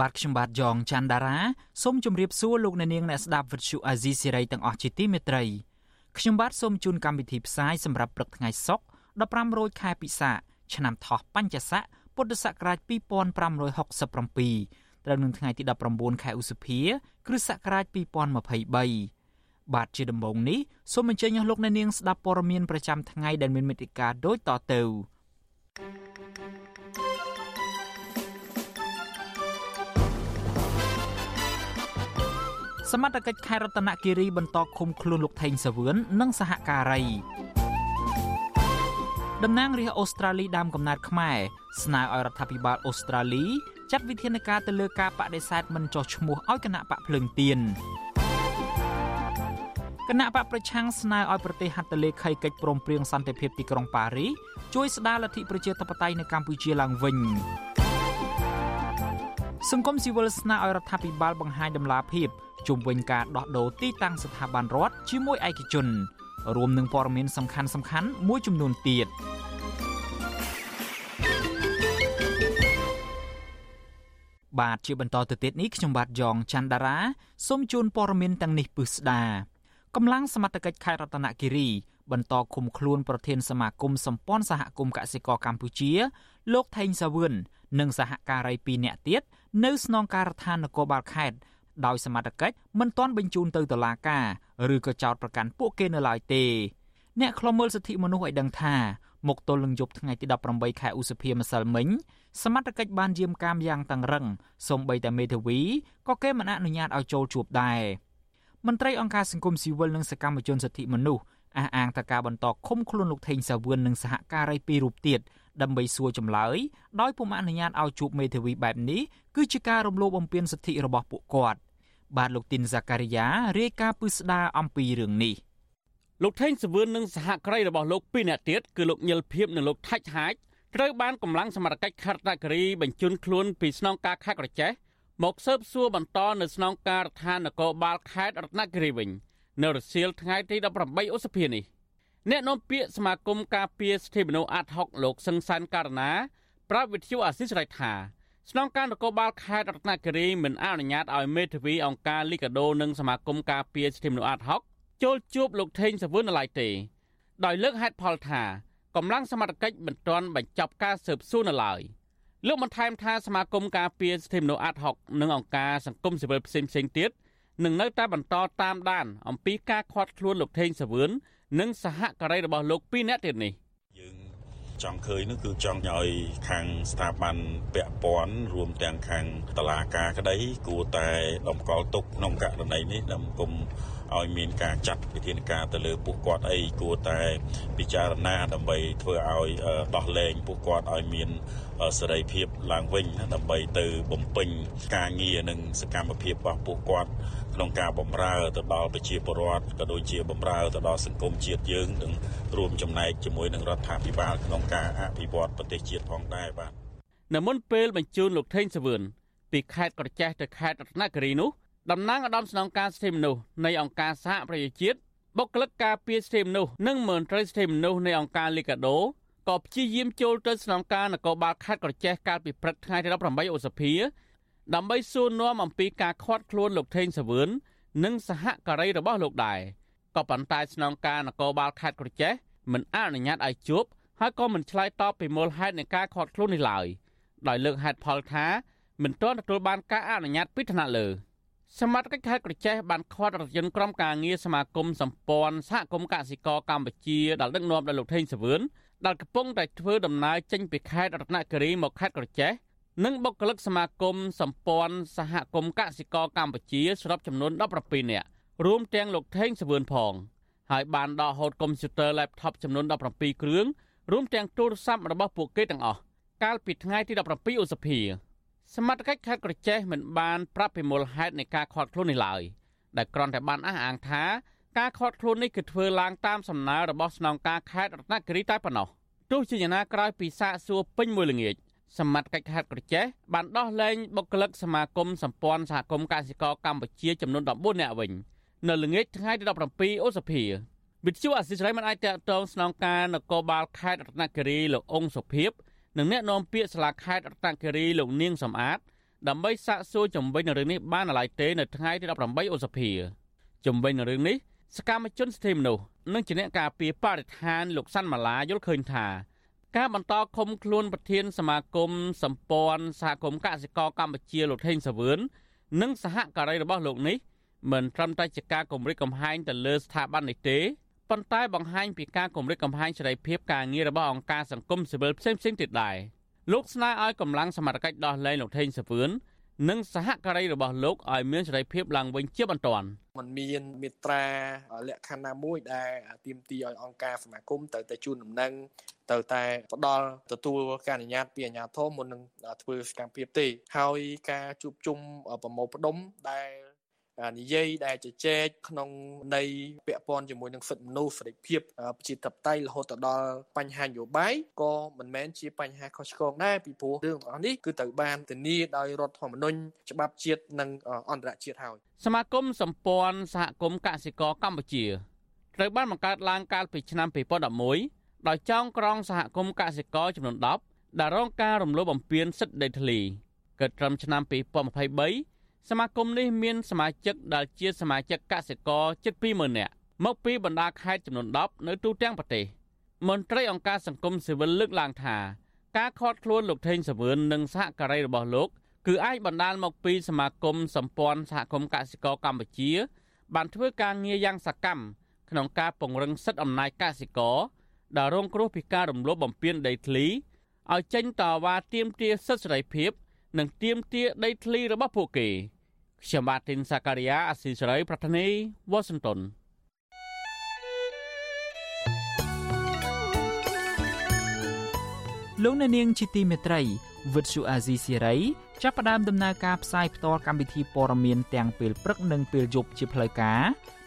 បាទខ្ញុំបាទយ៉ងច័ន្ទដារាសូមជម្រាបសួរលោកអ្នកនាងអ្នកស្ដាប់វិទ្យុអាស៊ីសេរីទាំងអស់ជាទីមេត្រីខ្ញុំបាទសូមជូនកម្មវិធីផ្សាយសម្រាប់ព្រឹកថ្ងៃសុក្រ15រោចខែពិសាឆ្នាំថោះបัญចស័កពុទ្ធសករាជ2567ត្រូវនឹងថ្ងៃទី19ខែឧសភាគ្រិស្តសករាជ2023បាទជាដំបូងនេះសូមអញ្ជើញអស់លោកអ្នកនាងស្ដាប់ព័ត៌មានប្រចាំថ្ងៃដែលមានមេត្តាដូចតទៅ thank you សមត្ថកិច្ចខេត្តរតនគិរីបន្តឃុំខ្លួនលោកថេងសាវឿននិងសហការីតំណាងរាស្ត្រអូស្ត្រាលីដើមកំណើតខ្មែរស្នើឲ្យរដ្ឋាភិបាលអូស្ត្រាលីចាត់វិធានការទៅលើការបដិសេធមិនចោះឈ្មោះឲ្យគណៈបកភ្លើងទៀនគណៈបកប្រឆាំងស្នើឲ្យប្រទេសហត្ថលេខីកិច្ចព្រមព្រៀងសន្តិភាពទីក្រុងប៉ារីសជួយស្ដារលទ្ធិប្រជាធិបតេយ្យនៅកម្ពុជាឡើងវិញ សង្គមស៊ីវិលស្នើឲ្យរដ្ឋាភិបាលបង្ហាញដំណាភាពជុំវិញការដោះដូរទីតាំងស្ថាប័នរដ្ឋជាមួយឯកជន រួមនឹងព័ត៌មានសំខាន់សំខាន់មួយចំនួនទៀតបាទជាបន្តទៅទៀតនេះខ្ញុំបាទយ៉ងច័ន្ទដារាសូមជូនព័ត៌មានទាំងនេះពិស្ដាកម្លាំងសមត្ថកិច្ចខេត្តរតនគិរីបន្តឃុំខ្លួនប្រធានសមាគមសម្ព័ន្ធសហគមន៍កសិករកម្ពុជា លោកថេងសាវឿននិងសហការី2នាក់ទៀត នៅស្នងការដ្ឋាននគរបាលខេត្តដោយសមត្ថកិច្ចមិនទាន់បញ្ជូនទៅតុលាការឬក៏ចោទប្រកាន់ពួកគេនៅឡើយទេអ្នកខ្លមើលសិទ្ធិមនុស្សឲ្យដឹងថាមកទល់នឹងយប់ថ្ងៃទី18ខែឧសភាម្សិលមិញសមត្ថកិច្ចបានយាមកាមយ៉ាងតឹងរឹងសូម្បីតែមេធាវីក៏គេមិនអនុញ្ញាតឲ្យចូលជួបដែរមន្ត្រីអង្គការសង្គមស៊ីវិលនិងសកម្មជនសិទ្ធិមនុស្សអះអាងថាការបន្តឃុំខ្លួនលោកថេងសាវឿននិងសហការីពីររូបទៀត ដើម្បីសួរចម្លើយដោយពុំអនុញ្ញាតឲ្យជួបមេធាវីបែបនេះគឺជាការរំលោភបំពានសិទ្ធិរបស់ពួកគាត់បាទលោកទីនហ្សាការីយ៉ារាយការណ៍ពិស្ដារអំពីរឿងនេះលោកថេងសវឿននិងសហគ្រីរបស់លោកពីរនាក់ទៀតគឺលោកញិលភៀបនិងលោកថាច់ហាចត្រូវបានកម្លាំងសមត្ថកិច្ចខេត្តរតនគិរីបញ្ជូនខ្លួនពីស្នងការខេត្តក្រចេះមកស៊ើបសួរបន្តនៅស្នងការដ្ឋាននគរបាលខេត្តរតនគិរីវិញនៅរសៀលថ្ងៃទី18ឧសភានេះ អ្នកនាំពាក្យសមាគមការពារសិទ្ធិមនុស្សអាត់ហុកលោកសឹងសានករណាប្រាប់វិទ្យុអាស៊ីសេរីថាស្នងការនគរបាលខេត្តរតនគិរីមិនអនុញ្ញាតឲ្យមេធាវីអង្គការលីកាដូនិងសមាគមការពារសិទ្ធិមនុស្សអាត់ហុកចូលជួបលោកថេងសាវឿននៅឡើយទេដោយលើកហេតុផលថាកម្លាំងសមត្ថកិច្ចមិនទាន់បញ្ចប់ការស៊ើបសួរនៅឡើយលោកបន្ថែមថាសមាគមការពារសិទ្ធិមនុស្សអាត់ហុកនិងអង្គការសង្គមស៊ីវិលផ្សេងៗទៀតនឹងនៅតែបន្តតាមដានអំពីការខាត់ខ្លួនលោកថេងសាវឿន និងសហការីរបស់លោកពីរនាក់ទៀតនេះចង់ឃើញនោះគឺចង់ឲ្យខាងស្ថាប័នពាក់ព័ន្ធរួមទាំងខាងតឡាការក្តីគួរតែដំកល់ទុកក្នុងករណីនេះដើម្បីគុំ ឲ្យមានការចាត់វិធានការទៅលើពួកគាត់អីគួរតែពិចារណាដើម្បីធ្វើឲ្យដោះលែងពួកគាត់ឲ្យមានសេរីភាពឡើងវិញដើម្បីទៅបំពេញការងារនិងសកម្មភាពរបស់ពួកគាត់ក្នុងការបម្រើទៅដល់ប្រជាពលរដ្ឋក៏ដូចជាបម្រើទៅដល់សង្គមជាតិយើងនិងរួមចំណែកជាមួយនឹងរដ្ឋាភិបាលក្នុងការអភិវឌ្ឍប្រទេសជាតិផងដែរបាទនៅមុនពេលបញ្ជូនលោកថេងសវឿនពីខេត្តក្រចេះទៅខេត្តរតនគិរីនោះ តំណាងឧត្តមស្នងការសិទ្ធិមនុស្សនៃអង្គការសហប្រជាជាតិបុគ្គលិកការពារសិទ្ធិមនុស្សនិងមន្ត្រីសិទ្ធិមនុស្សនៃអង្គការលីកាដូក៏ព្យាយាមចូលទៅស្នងការនគរបាលខេត្តក្រចេះកាលពីព្រឹកថ្ងៃទី18ឧសភាដើម្បីសួរនាំអំពីការខាត់ខ្លួនលោកថេងសាវឿននិងសហការីរបស់លោកដែរក៏ប៉ុន្តែស្នងការនគរបាលខេត្តក្រចេះមិនអនុញ្ញាតឲ្យជួបហើយក៏មិនឆ្លើយតបពីមូលហេតុនៃការខាត់ខ្លួននេះឡើយដោយលើកហេតុផលថាមិនទាន់ទទួលបានការអនុញ្ញាតពីថ្នាក់លើ សមាជិកខេត្តក្រចេះបានខាត់រថយន្តក្រុមការងារសមាគមសម្ព័ន្ធសហគមន៍កសិករកម្ពុជាដែលដឹកនាំដោយលោកថេងសាវឿនដែលកំពុងតែធ្វើដំណើរចេញពីខេត្តរតនគិរីមកខេត្តក្រចេះនិងបុគ្គលិកសមាគមសម្ព័ន្ធសហគមន៍កសិករកម្ពុជាសរុបចំនួន17នាក់រួមទាំងលោកថេងសវឿនផងហើយបានដកហូតកុំព្យូទ័រ laptop ចំនួន17គ្រឿងរួមទាំងទូរស័ព្ទរបស់ពួកគេទាំងអស់កាលពីថ្ងៃទី17ឧសភា សសមត្ថកិច្ចខេត្តក្រចេះមិនបានប្រាប់ពីមូលហេតុនៃការខាត់ខ្លួននេះឡើយដែលគ្រាន់តែបានអះអាងថាការខាត់ខ្លួននេះគឺធ្វើឡើងតាមសំណើរបស់ស្នងការខេត្តរតនគិរីតែប៉ុណ្ណោះទោះជាយ៉ាងណាក្រោយពីសាកសួរពេញមួយល្ងាចសមត្ថកិច្ចខេត្តក្រចេះបានដោះលែងបុគ្គលិកសមាគមសម្ព័ន្ធសហគមន៍កសិករកម្ពុជាចំនួន14នាក់វិញនៅល្ងាចថ្ងៃទី17ឧសភាវិទ្យុអសិរ័យមិនអាចតតងស្នងការនគរបាលខេត្តរតនគិរីលោកអង្គសុភិប និងអ្នកនាំពាក្យសាលាខេត្តរតនគិរីលោកនាងសំអាតដើម្បីសាកសួរជំវិញនឹងរឿងនេះបានឡើយទេនៅថ្ងៃទី18ឧសភាជំវិញនឹងរឿងនេះសកម្មជនសិទ្ធិមនុស្សនិងជាអ្នកការពារបរិស្ថានលោកសាន់ម៉ាឡាយល់ឃើញថាការបន្តឃុំខ្លួនប្រធានសមាគមសម្ព័ន្ធសហគមន៍កសិករកម្ពុជាលោកថេងសាវឿននិងសហការីរបស់លោកនេះមិនត្រឹមតែជាការគម្រិតកំហែងទៅលើស្ថាប័ននេះទេ ប៉ុន្តែបង្ហាញពីការគម្រិតកំហែងសេរីភាពការងាររបស់អង្គការសង្គមស៊ីវិលផ្សេងៗទៀតដែរលោកស្នើឲ្យកម្លាំងសមត្ថកិច្ចដោះលែងលោកថេងសាវឿននិងសហការីរបស់លោកឲ្យមានសេរីភាពឡើងវិញជាបន្ទាន់มันមានមេត្រាលក្ខខណ្ឌណាមួយដែលទាមទារឲ្យអង្គការសមាគមទៅតែជូនដំណឹងទៅតែផ្ដល់ទទួលការអនុញ្ញាតពីអាជ្ញាធរមុននឹងធ្វើសកម្មភាពទេហើយការជួបជុំប្រមូលផ្ដុំដែល និយាយដែលជជែកក្នុងនៃពាក់ព័ន្ធជាមួយនឹងសិទ្ធិមនុស្សសេរីភាពប្រជាធិបតេយ្យរហូតទៅដល់បញ្ហានយោបាយក៏មិនមែនជាបញ្ហាខុសឆ្គងដែរពីព្រោះរឿងទាំងអស់នេះគឺត្រូវបានធានាដោយរដ្ឋធម្មនុញ្ញច្បាប់ជាតិនិងអន្តរជាតិហើយសមាគមសម្ព័ន្ធសហគមន៍កសិករកម្ពុជាត្រូវបានបង្កើតឡើងកាលពីឆ្នាំ2011ដោយចောင်းក្រងសហគមន៍កសិករចំនួន10ដែលរងការរំលោភបំពានសិទ្ធិដីធ្លីកិត្តិកម្មឆ្នាំ2023 សមាគមនេះមានសមាជិកដែលជាសមាជិកកសិករជិត20000នាក់មកពីបណ្ដាខេត្តចំនួន10នៅទូទាំងប្រទេសមន្ត្រីអង្គការសង្គមស៊ីវិលលើកឡើងថាការខាត់ខ្លួនលោកថេងសវឿននិងសហការីរបស់លោកគឺអាចបណ្ដាលមកពីសមាគមសម្ព័ន្ធសហគមន៍កសិករកម្ពុជា បានធ្វើការងារយ៉ាងសកម្មក្នុងការពង្រឹងសិទ្ធិអំណាចកសិករដែលរងគ្រោះពីការរំលោភបំពានដីធ្លីឲ្យចេញតវ៉ាទាមទារសិទ្ធិសេរីភាព និងទាមទារដីធ្លីរបស់ពួកគេ។ខ្ញុំបាទទីនសាការីយ៉ាអស៊ីសេរីប្រធានីវ៉ាស៊ីនតោនលោកអ្នកនាងជាទីមេត្រីវិទ្យុអាស៊ីសេរីចាប់ផ្ដើមដំណើរការផ្សាយផ្ទាល់កម្មវិធីព័ត៌មានទាំងពេលព្រឹកនិងពេលយប់ជាផ្លូវការ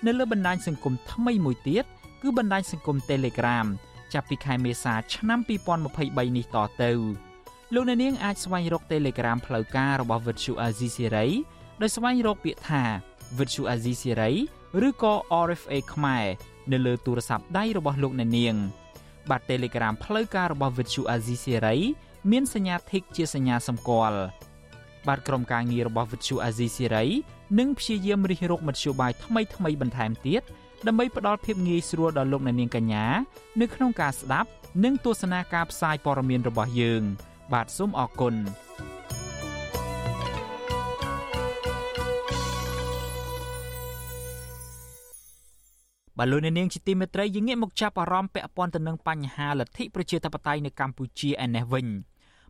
នៅលើបណ្ដាញសង្គមថ្មីមួយទៀតគឺបណ្ដាញសង្គម Telegram ចាប់ពីខែមេសាឆ្នាំ2023នេះតទៅ លោកអ្នកនាងអាចស្វែងរក Telegram ផ្លូវការរបស់ Vuthu Azizi Serai ដោយស្វែងរកពាក្យថា Virtual Azizi Siri ឬក៏ RFA ខ្មែរនៅលើទូរស័ព្ទដៃរបស់លោកអ្នកនាង បាទ Telegram ផ្លូវការរបស់ Virtual Azizi Siri មានសញ្ញា Tick ជាសញ្ញាសម្គាល់បាទក្រុមការងាររបស់ Virtual Azizi Siri នឹងព្យាយាមរិះរកមធ្យោបាយថ្មីថ្មីបន្ថែមទៀតដើម្បីផ្ដល់ភាពងាយស្រួលដល់លោកអ្នកនាងកញ្ញានៅក្នុងការស្ដាប់និងទស្សនាការផ្សាយព័ត៌មានរបស់យើង បាទសូមអរគុណបាទលោកអ្នកនាងជាទីមេត្រីយើងងាកមកចាប់អារម្មណ៍ពាក់ព័ន្ធទៅនឹងបញ្ហាលទ្ធិប្រជាធិបតេយ្យនៅកម្ពុជាឯនេះវិញ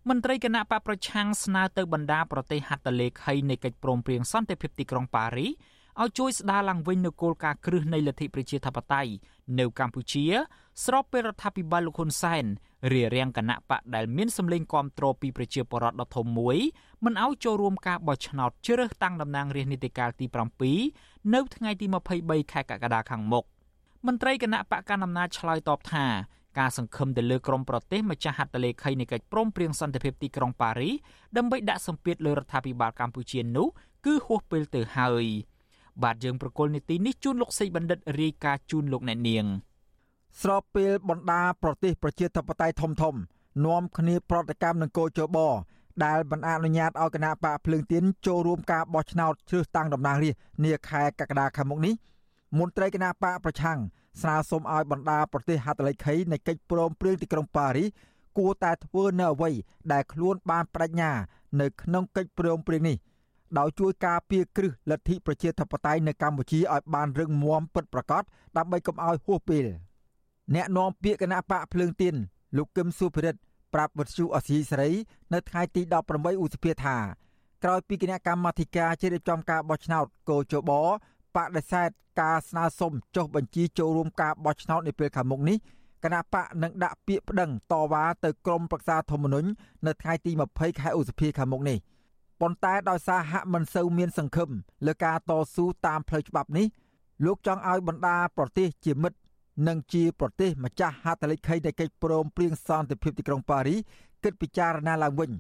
មន្ត្រីគណៈបកប្រឆាំងស្នើទៅបណ្ដាប្រទេសហត្ថលេខីនៃកិច្ចព្រមព្រៀងសន្តិភាពទីក្រុងប៉ារីឲ្យជួយស្ដារឡើងវិញនូវគោលការណ៍គ្រឹះនៃលទ្ធិប្រជាធិបតេយ្យនៅកម្ពុជា ស្របពេលរដ្ឋាភិបាលលោកហ៊ុនសែន រារាំងគណៈបកដែលមានសម្លេងគាំទ្រពីប្រជាពលរដ្ឋដ៏ធំមួយមិនឲ្យចូលរួមការបោះឆ្នោតជ្រើសតាំងតំណាងរាស្ត្រនីតិកាលទី7នៅថ្ងៃទី23ខែកក្កដាខាងមុខមន្ត្រីគណៈបកកណ្ដាលអំណាចឆ្លើយតបថាការសង្ឃឹមទៅលើក្រមប្រទេសម្ចាស់ហត្ថលេខីនៃកិច្ចព្រមព្រៀងសន្តិភាពទីក្រុងប៉ារីដើម្បីដាក់សម្ពាធលើរដ្ឋាភិបាលកម្ពុជានោះគឺហួសពេលទៅហើយបាទយើងប្រកុលនីតិនេះជូនលោកសេចបណ្ឌិតរាយការណ៍ជូនលោកអ្នកនាង ស្របពេលបណ្ដាប្រទេសប្រជាធិបតេយ្យធំធំនាំគ្នាប្រតិកម្មនឹងកោជបដែលមិនអនុញ្ញាតឲ្យគណៈបកភ្លើងទៀនចូលរួមការបោះឆ្នោតជ្រើសតាំងតំណាងរាស្ត្រនាខែកក្កដាខាងមុខនេះមន្ត្រីគណៈបកប្រឆាំងស្នើសុំឲ្យបណ្ដាប្រទេសហត្ថលេខីនៃកិច្ចព្រមព្រៀងទីក្រុងប៉ារីសគួរតែធ្វើនៅអ្វីដែលខ្លួនបានបដិញ្ញានៅក្នុងកិច្ចព្រមព្រៀងនេះដោយជួយការពារគ្រឹះលទ្ធិប្រជាធិបតេយ្យនៅកម្ពុជាឲ្យបានរឹងមាំពិតប្រាកដដើម្បីកុំឲ្យហួសពេល អ្នកនាំពាក្យគណៈបកភ្លើងទៀនលោកកឹមសុភិរិទ្ធប្រាប់វិទ្យុអសីសេរីនៅថ្ងៃទី18ឧសភាថាក្រោយពីគណៈកម្មាធិការជ្រៀបចំការបោះឆ្នោតកោជបបដិសេធការស្នើសុំចុះបញ្ជីចូលរួមការបោះឆ្នោតនាពេលខាងមុខនេះគណៈបកនឹងដាក់ពាក្យប្តឹងតវ៉ាទៅក្រមប្រឹក្សាធម្មនុញ្ញនៅថ្ងៃទី20ខែឧសភាខាងមុខនេះប៉ុន្តែដោយសារហាក់មិនសូវមានសង្ឃឹមលើការតស៊ូតាមផ្លូវច្បាប់នេះលោកចង់ឲ្យបណ្ដាប្រទេសជាមិត្ត និងជាប្រទេសម្ចាស់ហត្ថលេខីនៃកិច្ចព្រមព្រៀងសន្តិភាពទីក្រុងប៉ារីគិតពិចារណាឡើងវិញ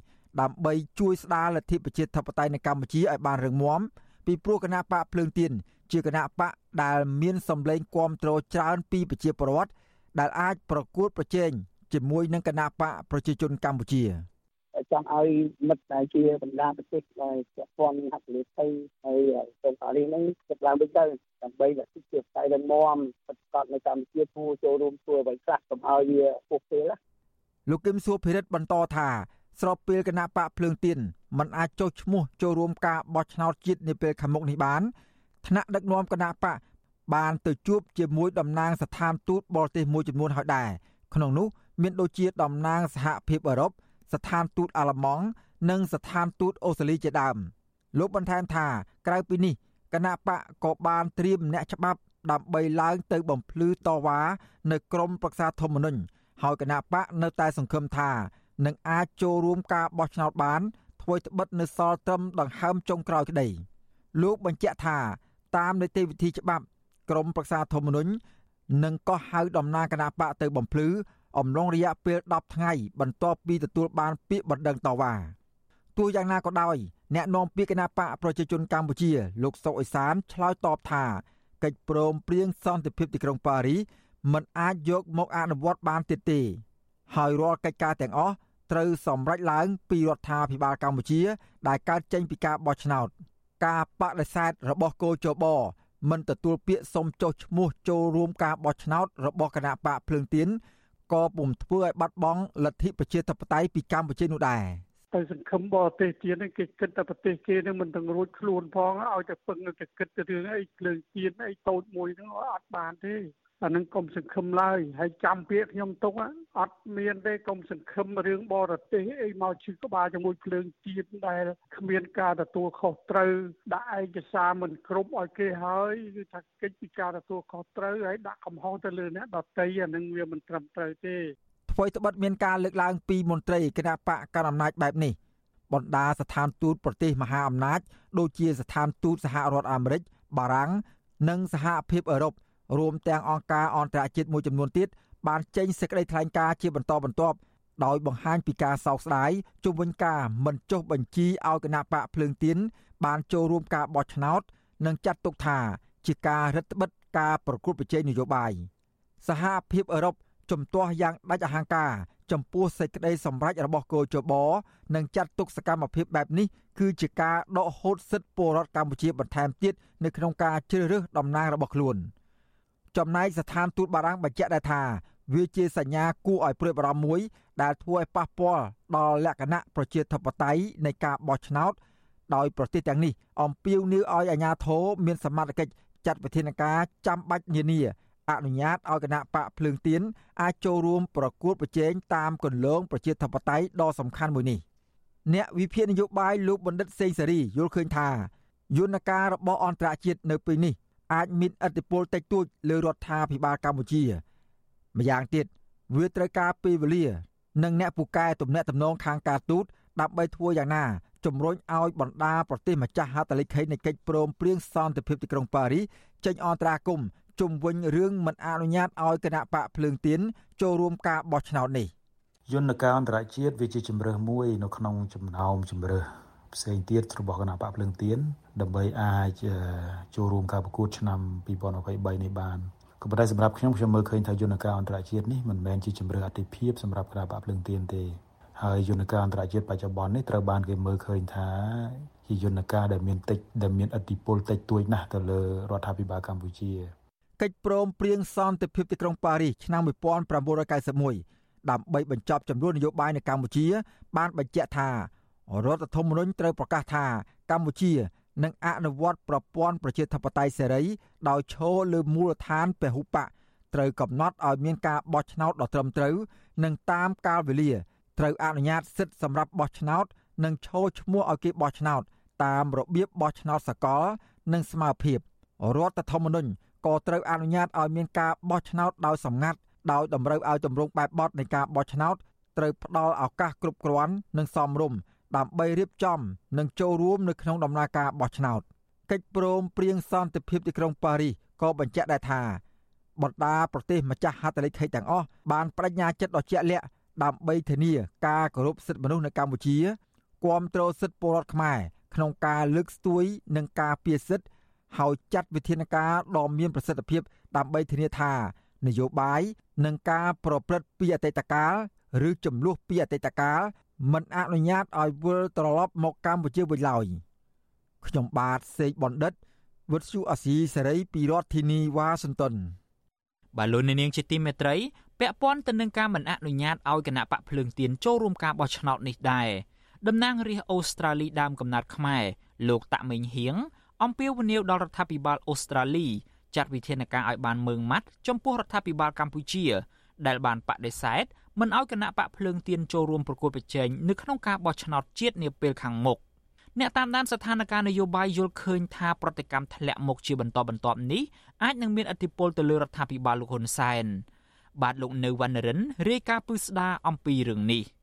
ដើម្បីជួយស្ដារលទ្ធិប្រជាធិបតេយ្យនៅកម្ពុជាឲ្យបានរឹងមាំពីព្រោះគណៈបកភ្លើងទៀនជាគណៈបកដែលមានសម្លេងគាំទ្រច្រើនពីប្រជាពលរដ្ឋដែលអាចប្រកួតប្រជែងជាមួយនឹងគណៈបកប្រជាជនកម្ពុជា ចង់ឲ្យមិត្តដែលជាបណ្ដាប្រទេសដែលពាក់ព័ន្ធហត្ថលេខីហើយក្រុមប៉ារីសហ្នឹងចាប់ឡើងវិញទៅដើម្បីលទ្ធិជាផ្ទៃរឹងមាំប្រកបនៅកម្ពុជាធ្វើចូលរួមធ្វើអ្វីខ្លះកុំឲ្យវាពុះពេលលោកគឹមសួរភិរិទ្ធបន្តថាស្របពេលគណៈបកភ្លើងទៀនមិនអាចចុះឈ្មោះចូលរួមការបោះឆ្នោតជាតិនាពេលខាងមុខនេះបានថ្នាក់ដឹកនាំគណៈបកបានទៅជួបជាមួយតំណាងស្ថានទូតបរទេសមួយចំនួនហើយដែរក្នុងនោះមានដូចជាតំណាងសហភាពអឺរ៉ុប ស្ថានទូតអាល្លឺម៉ង់និងស្ថានទូតអូស្ត្រាលីជាដើមលោកបន្ថែមថាក្រៅពីនេះគណៈបកក៏បានត្រៀមអ្នកច្បាប់ដើម្បីឡើងទៅបំភ្លឺតវ៉ានៅក្រមប្រឹក្សាធម្មនុញ្ញហើយគណៈបកនៅតែសង្ឃឹមថានឹងអាចចូលរួមការបោះឆ្នោតបានធ្វើត្បិតនៅសល់ត្រឹមដង្ហើមចុងក្រោយក្តីលោកបញ្ជាក់ថាតាមនីតិវិធីច្បាប់ក្រមប្រឹក្សាធម្មនុញ្ញនឹងកោះហៅតំណាងគណៈបកទៅបំភ្លឺ អំឡុងរយៈពេល10ថ្ងៃបន្ទាប់ពីទទួលបានពាក្យបណ្ដឹងតវ៉ាទោះយ៉ាងណាក៏ដោយអ្នកនាំពាក្យគណៈបកប្រជាជនកម្ពុជាលោកសុកអេសានឆ្លើយតបថាកិច្ចព្រមព្រៀងសន្តិភាពទីក្រុងប៉ារីមិនអាចយកមកអនុវត្តបានទៀតទេ ហើយរាល់កិច្ចការទាំងអស់ត្រូវសម្រេចឡើងពីរដ្ឋាភិបាលកម្ពុជា ដែលកើតចេញពីការបោះឆ្នោត ការបដិសេធរបស់គោចបមិនទទួលពាក្យសុំចុះឈ្មោះចូលរួមការបោះឆ្នោតរបស់គណៈបកភ្លើងទៀន ក៏ពុំធ្វើឲ្យបាត់បង់លទ្ធិប្រជាធិបតេយ្យពីកម្ពុជានោះដែរទៅសង្ឃឹមបរទេសទៀតនេះគេគិតតែប្រទេសគេនឹងមិនទាំងរួចខ្លួនផងឲ្យតែពឹងតែគិតទៅរឿងអីភ្លើងទៀនអីតូចមួយហ្នឹងអត់បានទេ អានឹងកុំសង្ឃឹមឡើយហើយចាំពាក្យខ្ញុំទុកអត់មានទេកុំសង្ឃឹមរឿងបរទេសអីមកឈឺក្បាលជាមួយភ្លើងជាតិដែលគ្មានការទទួលខុសត្រូវដាក់ឯកសារមិនគ្រប់ឲ្យគេហើយគឺថាកិច្ចពីការទទួលខុសត្រូវហើយដាក់កំហុសទៅលើអ្នកដតីអានឹងវាមិនត្រឹមត្រូវទេថ្មីត្បិតមានការលើកឡើងពីមន្ត្រីគណៈបកកណ្ដាលអំណាចបែបនេះបណ្ដាស្ថានទូតប្រទេសមហាអំណាច ដូចជាស្ថានទូតសហរដ្ឋអាមេរិកបារាំងនិងសហភាពអឺរ៉ុប រួមទាំងអង្គការអន្តរជាតិមួយចំនួនទៀតបានចេញសេចក្តីថ្លែងការណ៍ជាបន្តបន្ទាប់ដោយបង្ហាញពីការសោកស្ដាយជុំវិញការមិនចុះបញ្ជីឲ្យគណៈបកភ្លើងទៀនបានចូលរួមការបោះឆ្នោត និងចាត់ទុកថាជាការរឹតបន្តឹងការប្រកួតប្រជែងនយោបាយសហភាពអឺរ៉ុបជំទាស់យ៉ាងដាច់អហង្ការចំពោះសេចក្តីសម្រេចរបស់គោចបនិងចាត់ទុកសកម្មភាពបែបនេះគឺជាការដកហូតសិទ្ធិពលរដ្ឋកម្ពុជាបន្ថែមទៀតនៅក្នុងការជ្រើសរើសតំណាងរបស់ខ្លួន។ ចំណែកស្ថានទូតបារាំងបញ្ជាក់ដែរថាវាជាសញ្ញាគួរឲ្យព្រួយបារម្ភមួយ ដែលធ្វើឲ្យប៉ះពាល់ដល់លក្ខណៈប្រជាធិបតេយ្យនៃការបោះឆ្នោតដោយប្រទេសទាំងនេះអំពាវនាវឲ្យអាជ្ញាធរមានសមត្ថកិច្ចចាត់វិធានការចាំបាច់នានាអនុញ្ញាតឲ្យគណៈបកភ្លើងទៀនអាចចូលរួមប្រកួតប្រជែងតាមគន្លងប្រជាធិបតេយ្យដ៏សំខាន់មួយនេះអ្នកវិភាគនយោបាយលោកបណ្ឌិតសេងសេរីយល់ឃើញថាយន្តការរបស់អន្តរជាតិនៅពេលនេះ អាចមានឥទ្ធិពលតិចតួចលើរដ្ឋាភិបាលកម្ពុជាម្យ៉ាងទៀតវាត្រូវការពេលវេលា និងអ្នកពូកែទំនាក់ទំនងខាងការទូតដើម្បីធ្វើយ៉ាងណាជំរុញឲ្យបណ្ដាប្រទេសម្ចាស់ហត្ថលេខីនៃកិច្ចព្រមព្រៀងសន្តិភាពទីក្រុងប៉ារីចេញអន្តរាគមជុំវិញរឿងមិនអនុញ្ញាតឲ្យគណៈបកភ្លើងទៀនចូលរួមការបោះឆ្នោតនេះយន្តការអន្តរជាតិវាជាជំរើសមួយនៅក្នុងចំណោមជំរើស ផ្សេងទៀតរបស់គណៈបកភ្លើងទៀនដើម្បីអាចចូលរួមការប្រកួតឆ្នាំ2023នេះបានក៏ប៉ុន្តែសម្រាប់ខ្ញុំខ្ញុំមើលឃើញថាយន្តការអន្តរជាតិនេះមិនមែនជាជំរឿនអតិភិបសម្រាប់គណៈបកភ្លើងទៀនទេហើយយន្តការអន្តរជាតិបច្ចុប្បន្ននេះត្រូវបានគេមើលឃើញថាជាយន្តការដែលមានតិចដែលមានអតិពលតិចតួចណាស់ទៅលើរដ្ឋាភិបាលកម្ពុជាកិច្ចព្រមព្រៀងសន្តិភាពទីក្រុងប៉ារីសឆ្នាំ1991ដើម្បីបញ្ចប់ចំនួននយោបាយនៅកម្ពុជា បានបញ្ជាក់ថា រដ្ឋធម្មនុញ្ញត្រូវប្រកាសថាកម្ពុជានឹងអនុវត្តប្រព័ន្ធប្រជាធិបតេយ្យសេរី ដោយឈរលើមូលដ្ឋានពហុបកត្រូវកំណត់ឲ្យមានការបោះឆ្នោតដ៏ត្រឹមត្រូវនិងតាមកាលវេលាត្រូវអនុញ្ញាតសិទ្ធិសម្រាប់បោះឆ្នោត និងឈរឈ្មោះឲ្យគេបោះឆ្នោត តាមរបៀបបោះឆ្នោតសកល និងស្មើភាពរដ្ឋធម្មនុញ្ញក៏ត្រូវអនុញ្ញាតឲ្យមានការបោះឆ្នោតដោយសម្ងាត់ដោយតម្រូវឲ្យទម្រង់បែបបទនៃការបោះឆ្នោតត្រូវផ្ដល់ឱកាសគ្រប់គ្រាន់និងសមរម្យ ដើម្បីរៀបចំ និងចូលរួមនៅក្នុងដំណើរការបោះឆ្នោតកិច្ចព្រមព្រៀងសន្តិភាពទីក្រុងប៉ារីសក៏បញ្ជាក់ដែរថាបណ្ដាប្រទេសម្ចាស់ហត្ថលេខីទាំងអស់បានបដិញ្ញាចិត្តដ៏ជាក់លាក់ដើម្បីធានាការគោរពសិទ្ធិមនុស្សនៅកម្ពុជាគាំទ្រសិទ្ធិពលរដ្ឋខ្មែរក្នុងការលើកស្ទួយនិងការពារសិទ្ធិហើយចាត់វិធានការដ៏មានប្រសិទ្ធភាពដើម្បីធានាថា នយោបាយនិងការប្រព្រឹត្តពីអតីតកាលឬចំនួនពីអតីតកាល មិនអនុញ្ញាតឲ្យវិលត្រឡប់មកកម្ពុជាវិញឡើយខ្ញុំបាទសេកបណ្ឌិតវុទ្ធុអាស៊ីសេរីពីរដ្ឋធានីវ៉ាស៊ីនតោនបាទលោកនាងជាទីមេត្រីពាក់ព័ន្ធទៅនឹងការមិនអនុញ្ញាតឲ្យគណៈបកភ្លើងទៀនចូលរួមការបោះឆ្នោតនេះដែរតំណាងរាស្ត្រអូស្ត្រាលីដើមកំណត់ខ្មែរលោកតាក់មេងហៀងអំពាវនាវដល់រដ្ឋាភិបាលអូស្ត្រាលីចាត់វិធានការឲ្យបានម៉ឺងម៉ាត់ចំពោះរដ្ឋាភិបាលកម្ពុជា ដែលបានបដិសេធមិនឲ្យគណៈបកភ្លើងទៀនចូលរួមប្រគល់ប្រជែងនៅក្នុងការបោះឆ្នោតជាតិនាពេលខាងមុខអ្នកតាមដានស្ថានភាពនយោបាយយល់ឃើញថាប្រតិកម្មធ្លាក់មុខជាបន្តបន្ទាប់នេះអាចនឹងមានឥទ្ធិពលទៅលើរដ្ឋាភិបាលលោកហ៊ុនសែនបាទលោកនៅវណ្ណរិនរាយការណ៍ពឹស្ដារអំពីរឿងនេះ។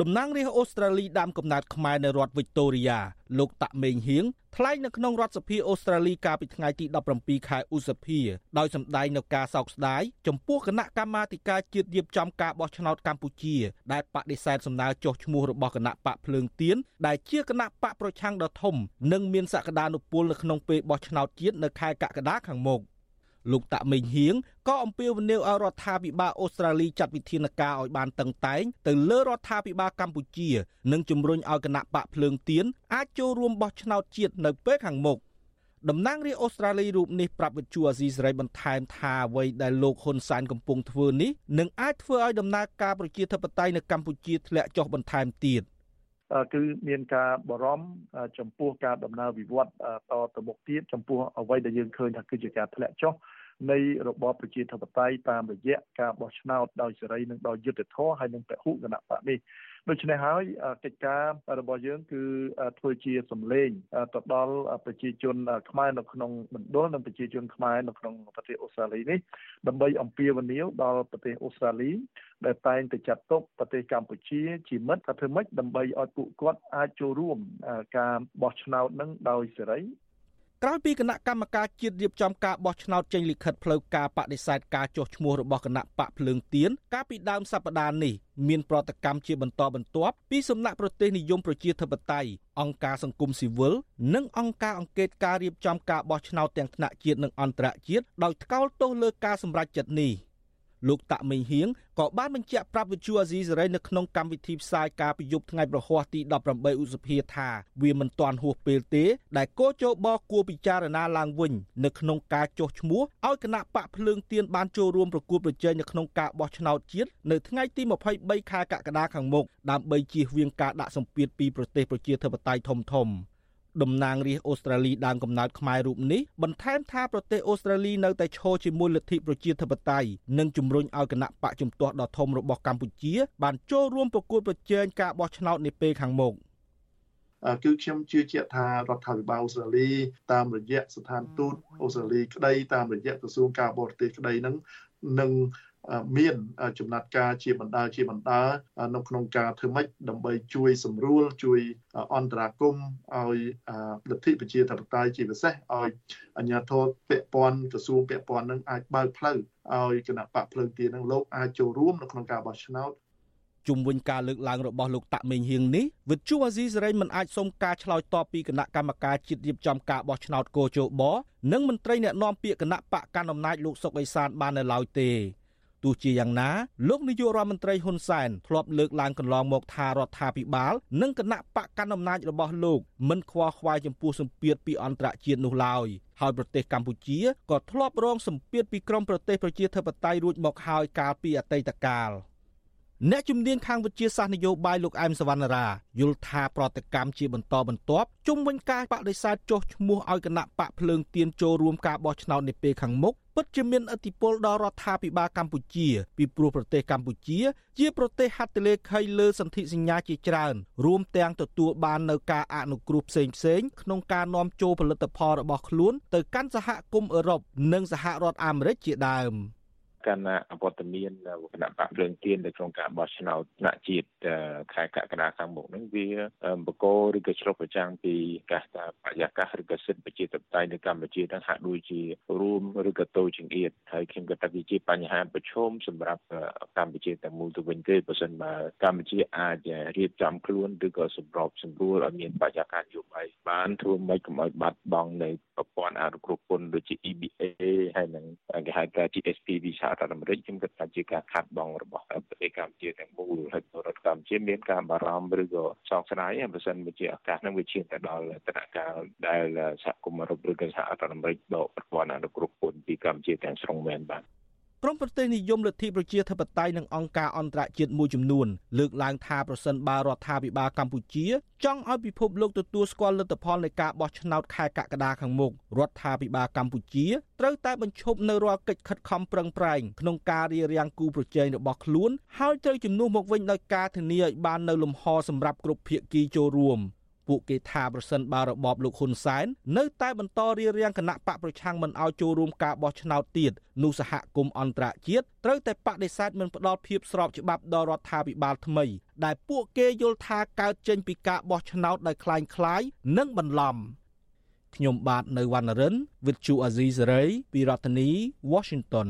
តំណាងរាស្ត្រអូស្ត្រាលីដើមកំណើតខ្មែរនៅរដ្ឋវិកតូរីយ៉ាលោកតាក់មេងហៀងថ្លែងនៅក្នុងរដ្ឋសភាអូស្ត្រាលីកាលពីថ្ងៃទី17ខែឧសភាដោយសម្ដែងនៅការសោកស្ដាយចំពោះគណៈកម្មាធិការជាតិរៀបចំការបោះឆ្នោតកម្ពុជាដែលបដិសេធសំណើចុះឈ្មោះរបស់គណៈបកភ្លើងទៀនដែលជាគណៈបកប្រឆាំងដ៏ធំនិងមានសក្តានុពលនៅក្នុងពេលបោះឆ្នោតជាតិនៅខែកក្កដាខាងមុខ លោកតាក់មេងហៀងក៏អំពាវនាវឲ្យរដ្ឋាភិបាលអូស្ត្រាលីចាត់វិធានការឲ្យបានតឹងតែងទៅលើរដ្ឋាភិបាលកម្ពុជា និងជំរុញឲ្យគណៈបកភ្លើងទៀនអាចចូលរួមបោះឆ្នោតជាតិនៅពេលខាងមុខតំណាងរាស្ត្រអូស្ត្រាលីរូបនេះប្រាប់វិទ្យុអាស៊ីសេរីបន្ថែមថាអ្វីដែលលោកហ៊ុនសែនកំពុងធ្វើនេះនឹងអាចធ្វើឲ្យដំណើរការប្រជាធិបតេយ្យនៅកម្ពុជាធ្លាក់ចុះបន្ថែមទៀត គឺមានការបារម្ភចំពោះការដំណើរវិវត្តតទៅមុខទៀតចំពោះអ្វីដែលយើងឃើញថាគឺជាការធ្លាក់ចុះនៃរបបប្រជាធិបតេយ្យតាមរយៈការបោះឆ្នោតដោយសេរីនិងដោយយុត្តិធម៌ហើយនិងពហុគណៈបកនេះ ដូច្នេះហើយកិច្ចការរបស់យើងគឺធ្វើជាសម្លេងទៅដល់ប្រជាជនខ្មែរនៅក្នុងមណ្ឌលនិងប្រជាជនខ្មែរនៅក្នុងប្រទេសអូស្ត្រាលីនេះដើម្បីអំពាវនាវដល់ប្រទេសអូស្ត្រាលីដែលតែងតែចាត់ទុកប្រទេសកម្ពុជាជាមិត្តថាធ្វើម៉េចដើម្បីឲ្យពួកគាត់អាចចូលរួមការបោះឆ្នោតនឹងដោយសេរី ក្រោយពីគណៈកម្មការជាតិរៀបចំការបោះឆ្នោតចេញលិខិតផ្លូវការបដិសេធការចុះឈ្មោះរបស់គណៈបកភ្លើងទៀនកាលពីដើមសប្តាហ៍នេះមានប្រតិកម្មជាបន្តបន្ទាប់ពីសំណាក់ប្រទេសនិយមប្រជាធិបតេយ្យអង្គការសង្គមស៊ីវិលនិងអង្គការអង្កេតការរៀបចំការបោះឆ្នោតទាំងថ្នាក់ជាតិនិងអន្តរជាតិដោយថ្កោលទោសលើការសម្រេចចិត្តនេះ។ លោកតាក់មេងហៀងក៏បានបញ្ជាក់ប្រាប់វិទ្យុអាស៊ីសេរីនៅក្នុងកម្មវិធីផ្សាយការពីយប់ថ្ងៃប្រហ័សទី18ឧសភាថាវាមិនទាន់ហួសពេលទេ ដែលកោជបគួរពិចារណាឡើងវិញនៅក្នុងការចុះឈ្មោះឲ្យគណៈបកភ្លើងទៀនបានចូលរួមប្រគួតប្រជែងនៅក្នុងការបោះឆ្នោតជាតិនៅថ្ងៃទី23ខែកក្កដាខាងមុខដើម្បីជៀសវាងការដាក់សម្ពាធពីប្រទេសប្រជាធិបតេយ្យធំៗ តំណាងរាស្ត្រអូស្ត្រាលីដើមកំណើតខ្មែររូបនេះបន្ថែមថាប្រទេសអូស្ត្រាលីនៅតែឈរជាមួយលទ្ធិប្រជាធិបតេយ្យនិងជំរុញឲ្យគណៈបកជំទាស់ដ៏ធំរបស់កម្ពុជា បានចូលរួមប្រគល់ប្រជែងការបោះឆ្នោតនាពេលខាងមុខគឺខ្ញុំជឿជាក់ថារដ្ឋាភិបាលអូស្ត្រាលីតាមរយៈស្ថានទូតអូស្ត្រាលីក្តីតាមរយៈក្រសួងការបរទេសក្តីនឹងនឹង មានចំណាត់ការជាបណ្ដាជាបណ្ដានៅក្នុងការធ្វើម៉េចដើម្បីជួយសម្រួលជួយអន្តរាគមឲ្យលទ្ធិប្រជាធិបតេយ្យជាពិសេសឲ្យអាជ្ញាធរពាក់ព័ន្ធក្រសួងពាក់ព័ន្ធនឹងអាចបើកផ្លូវឲ្យគណៈបកភ្លើងទៀននឹងលោកអាចចូលរួមនៅក្នុងការបោះឆ្នោតជុំវិញការលើកឡើងរបស់លោកតាក់មេងហៀងនេះវិទ្យុអាស៊ីសេរីមិនអាចសុំការឆ្លើយតបពីគណៈកម្មការជាតិរៀបចំការបោះឆ្នោតកោជបនិងមន្ត្រីអ្នកណែនាំពាក្យគណៈបកកណ្ដាលអំណាចលោកសុកអេសានបាននៅឡើយទេ ទោះជាយ៉ាងណាលោកនាយករដ្ឋមន្ត្រីហ៊ុនសែនធ្លាប់លើកឡើងកន្លងមកថារដ្ឋាភិបាល និងគណៈបកកណ្ដាលអំណាចរបស់លោកមិនខ្វល់ខ្វាយចំពោះសម្ពាធពីអន្តរជាតិនោះឡើយហើយប្រទេសកម្ពុជាក៏ធ្លាប់រងសម្ពាធពីក្រមប្រទេសប្រជាធិបតេយ្យរួចមកហើយកាលពីអតីតកាល។អ្នកជំនាញខាងវិទ្យាសាស្ត្រនយោបាយលោកអែមសវណ្ណរាយល់ថាប្រតិកម្មជាបន្តបន្ទាប់ជុំវិញការបដិសេធចុះឈ្មោះឲ្យគណៈបកភ្លើងទៀនចូលរួមការបោះឆ្នោតនាពេលខាងមុខ ពិតជាមានឥទ្ធិពលដល់រដ្ឋាភិបាលកម្ពុជា ពីព្រោះប្រទេសកម្ពុជា ជាប្រទេសហត្ថលេខីលើសន្ធិសញ្ញាជាច្រើន រួមទាំងទទួលបាននៅការអនុគ្រោះផ្សេងផ្សេងក្នុងការនាំចូលផលិតផលរបស់ខ្លួនទៅកាន់សហគមន៍អឺរ៉ុបនិងសហរដ្ឋអាមេរិកជាដើម។ គណៈវត្តមានគណៈបកភ្លើងទៀននៅក្នុងការបោះឆ្នោតថ្នាក់ជាតិខែកក្កដាខាងមុខហ្នឹងវាបកគោឬក៏ឆ្លុះប្រចាំងពីកាសថាបរិយាកាសឬក៏សិទ្ធិប្រជាធិបតេយ្យនៅកម្ពុជាហ្នឹងហាក់ដូចជារួមឬក៏តូចចង្អៀតហើយខ្ញុំគិតថាវាជាបញ្ហាប្រឈមសម្រាប់កម្ពុជាទាំងមូលទៅវិញទេបើសិនបើកម្ពុជាអាចរៀបចំខ្លួនឬក៏សម្របសម្រួលឲ្យមានបរិយាកាសនយោបាយបានធ្វើម៉េចកុំឲ្យបាត់បង់នៅប្រព័ន្ធអនុគ្រោះពន្ធដូចជា EBA ហើយនឹងគេហៅថា GSP វិសារដ្ឋអាមេរិកខ្ញុំគិតថាជាការខាត់បងរបស់ប្រទេសកម្ពុជាទាំងមូលហើយរដ្ឋកម្ពុជាមានការបារម្ភឬក៏សោកស្ដាយបើសិនជាឱកាសនឹងវាឈានទៅដល់ដំណាក់កាលដែលសហគមន៍អឺរ៉ុបឬក៏សហរដ្ឋអាមេរិកដកប្រព័ន្ធអនុគ្រោះពន្ធពីកម្ពុជាទាំងស្រុងមែនបាទ ក្រមប្រទេសនិយមលទ្ធិប្រជាធិបតេយ្យនិងអង្គការអន្តរជាតិមួយចំនួនលើកឡើងថាប្រសិនបើរដ្ឋាភិបាលកម្ពុជាចង់ឲ្យពិភពលោកទទួលស្គាល់លទ្ធផលនៃការបោះឆ្នោតខែកក្កដាខាងមុខរដ្ឋាភិបាលកម្ពុជាត្រូវតែបញ្ឈប់នៅរាល់កិច្ចខិតខំប្រឹងប្រែងក្នុងការរៀបរៀងគូប្រជែងរបស់ខ្លួនហើយត្រូវជំនួសមកវិញដោយការធានាឲ្យបាននៅលំហសម្រាប់គ្រប់ភាគីចូលរួម ពួកគេថាប្រសិនបើរបបលោកហ៊ុនសែននៅតែបន្តរៀបរៀងគណៈបកប្រឆាំងមិនឲ្យចូលរួមការបោះឆ្នោតទៀតនោះសហគមន៍អន្តរជាតិត្រូវតែបដិសេធមិនផ្ដល់ភាពស្របច្បាប់ដល់រដ្ឋាភិបាលថ្មី ដែលពួកគេយល់ថាកើតចេញពីការបោះឆ្នោតដោយคล้ายคล้ายនិងបន្លំខ្ញុំបាទនៅវណ្ណរិន With Chu Azizi Saray ពីរដ្ឋធានី Washington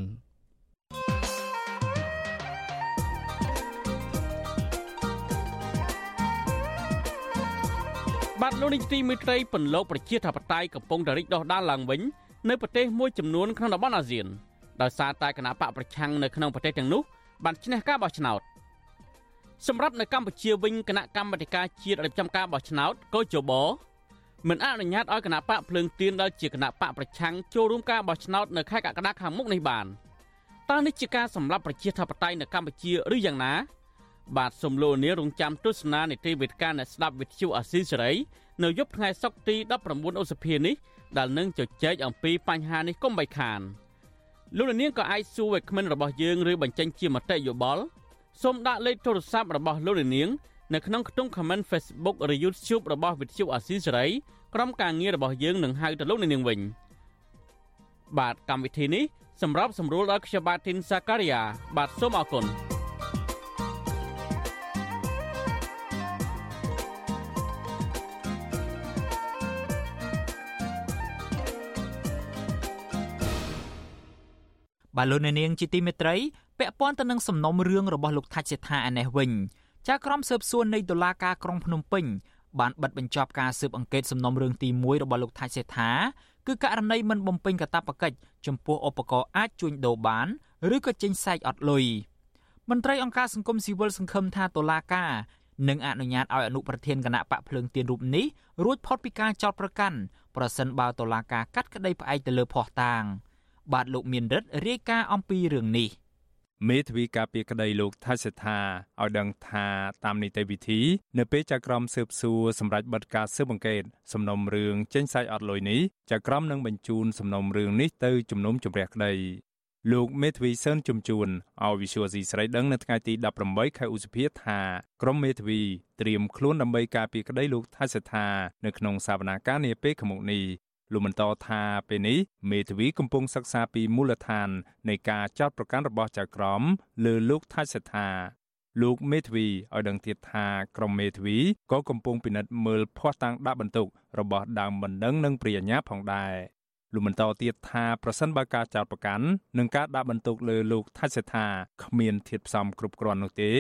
បាទលោកនាយកទីមេត្រីពន្លកប្រជាធិបតេយ្យកំពុងតែរីកដុះដាលឡើងវិញនៅប្រទេសមួយចំនួនក្នុងតំបន់អាស៊ានដោយសារតែគណៈបកប្រឆាំងនៅក្នុងប្រទេសទាំងនោះបានឈ្នះការបោះឆ្នោតសម្រាប់នៅកម្ពុជាវិញគណៈកម្មាធិការជាតិរៀបចំការបោះឆ្នោតកោជបមិនអនុញ្ញាតឲ្យគណៈបកភ្លើងទៀនដែលជាគណៈបកប្រឆាំងចូលរួមការបោះឆ្នោតនៅខែកក្កដាខាងមុខនេះបានតើនេះជាការសម្លាប់ប្រជាធិបតេយ្យនៅកម្ពុជាឬយ៉ាងណា បាទសូមលោកនាងរងចាំទស្សនានីតិវិទ្យាអ្នកស្ដាប់វិទ្យុអាស៊ីសេរីនៅយប់ថ្ងៃសុក្រទី19ឧសភានេះដែលនឹងជជែកអំពីបញ្ហានេះកុំបីខានលោកនាងក៏អាចសួរវិក្កាមរបស់យើងឬបញ្ចេញជាមតិយោបល់សូមដាក់លេខទូរស័ព្ទរបស់លោកនាងនៅក្នុងខ្ទង់ comment Facebook ឬ YouTube របស់វិទ្យុអាស៊ីសេរីក្រុមការងាររបស់យើងនឹងហៅទៅលោកនាងវិញបាទកម្មវិធីនេះសម្រាប់សម្រួលដល់ខ្ញុំបាទធីនសាការីយ៉ាបាទសូមអរគុណ បាទលោកអ្នកនាងជាទីមេត្រីពាក់ព័ន្ធទៅនឹងសំណុំរឿងរបស់លោកថាច់សេដ្ឋាឯនេះវិញចាក្រមស៊ើបសួរនៃតុលាការក្រុងភ្នំពេញបានបិទបញ្ចប់ការស៊ើបអង្កេតសំណុំរឿងទី1របស់លោកថាច់សេដ្ឋាគឺករណីមិនបំពេញកាតព្វកិច្ចចំពោះឧបករណ៍អាចជួញដូរបានឬក៏ចេញសែកអត់លុយមន្ត្រីអង្គការសង្គមស៊ីវិលសង្ឃឹមថាតុលាការនឹងអនុញ្ញាតឲ្យអនុប្រធានគណៈបកភ្លើងទៀនរូបនេះរួចផុតពីការចោទប្រកាន់ប្រសិនបើតុលាការកាត់ក្តីផ្អែកទៅលើភ័ស្តុតាង។ បាទលោកមានរិទ្ធរាយការណ៍អំពីរឿងនេះមេធាវីការពារក្តីលោកថៃសេដ្ឋាឲ្យដឹងថាតាមនីតិវិធី នៅពេលចៅក្រមស៊ើបសួរសម្រាប់បទការស៊ើបអង្កេតសំណុំរឿងចេញសាច់អត់លុយនេះចៅក្រមនឹងបញ្ជូនសំណុំរឿងនេះទៅជំនុំជម្រះក្តីលោកមេធាវីសឿនជំជួនឲ្យវិសុវស៊ីស្រីដឹងនៅថ្ងៃទី18ខែឧសភាថាក្រុមមេធាវីត្រៀមខ្លួនដើម្បីការពារក្តីលោកថៃសេដ្ឋានៅក្នុងសវនាការនាពេលខាងមុខនេះ លោកបន្តថាពេលនេះមេធាវីកំពុងសិក្សាពីមូលដ្ឋាននៃការចោទប្រកាន់របស់ចៅក្រមលើលោកថាច់សេដ្ឋាលោកមេធាវីឲ្យដឹងទៀតថាក្រុមមេធាវីក៏កំពុងពិនិត្យមើលភ័ស្តុតាងដាក់បន្ទុករបស់ដើមបណ្ដឹងនិងព្រាញ្ញាផងដែរលោកបន្តទៀតថាប្រសិនបើការចោទប្រកាន់និងការដាក់បន្ទុកលើលោកថាច់សេដ្ឋាគ្មានធាតុផ្សំគ្រប់គ្រាន់នោះទេ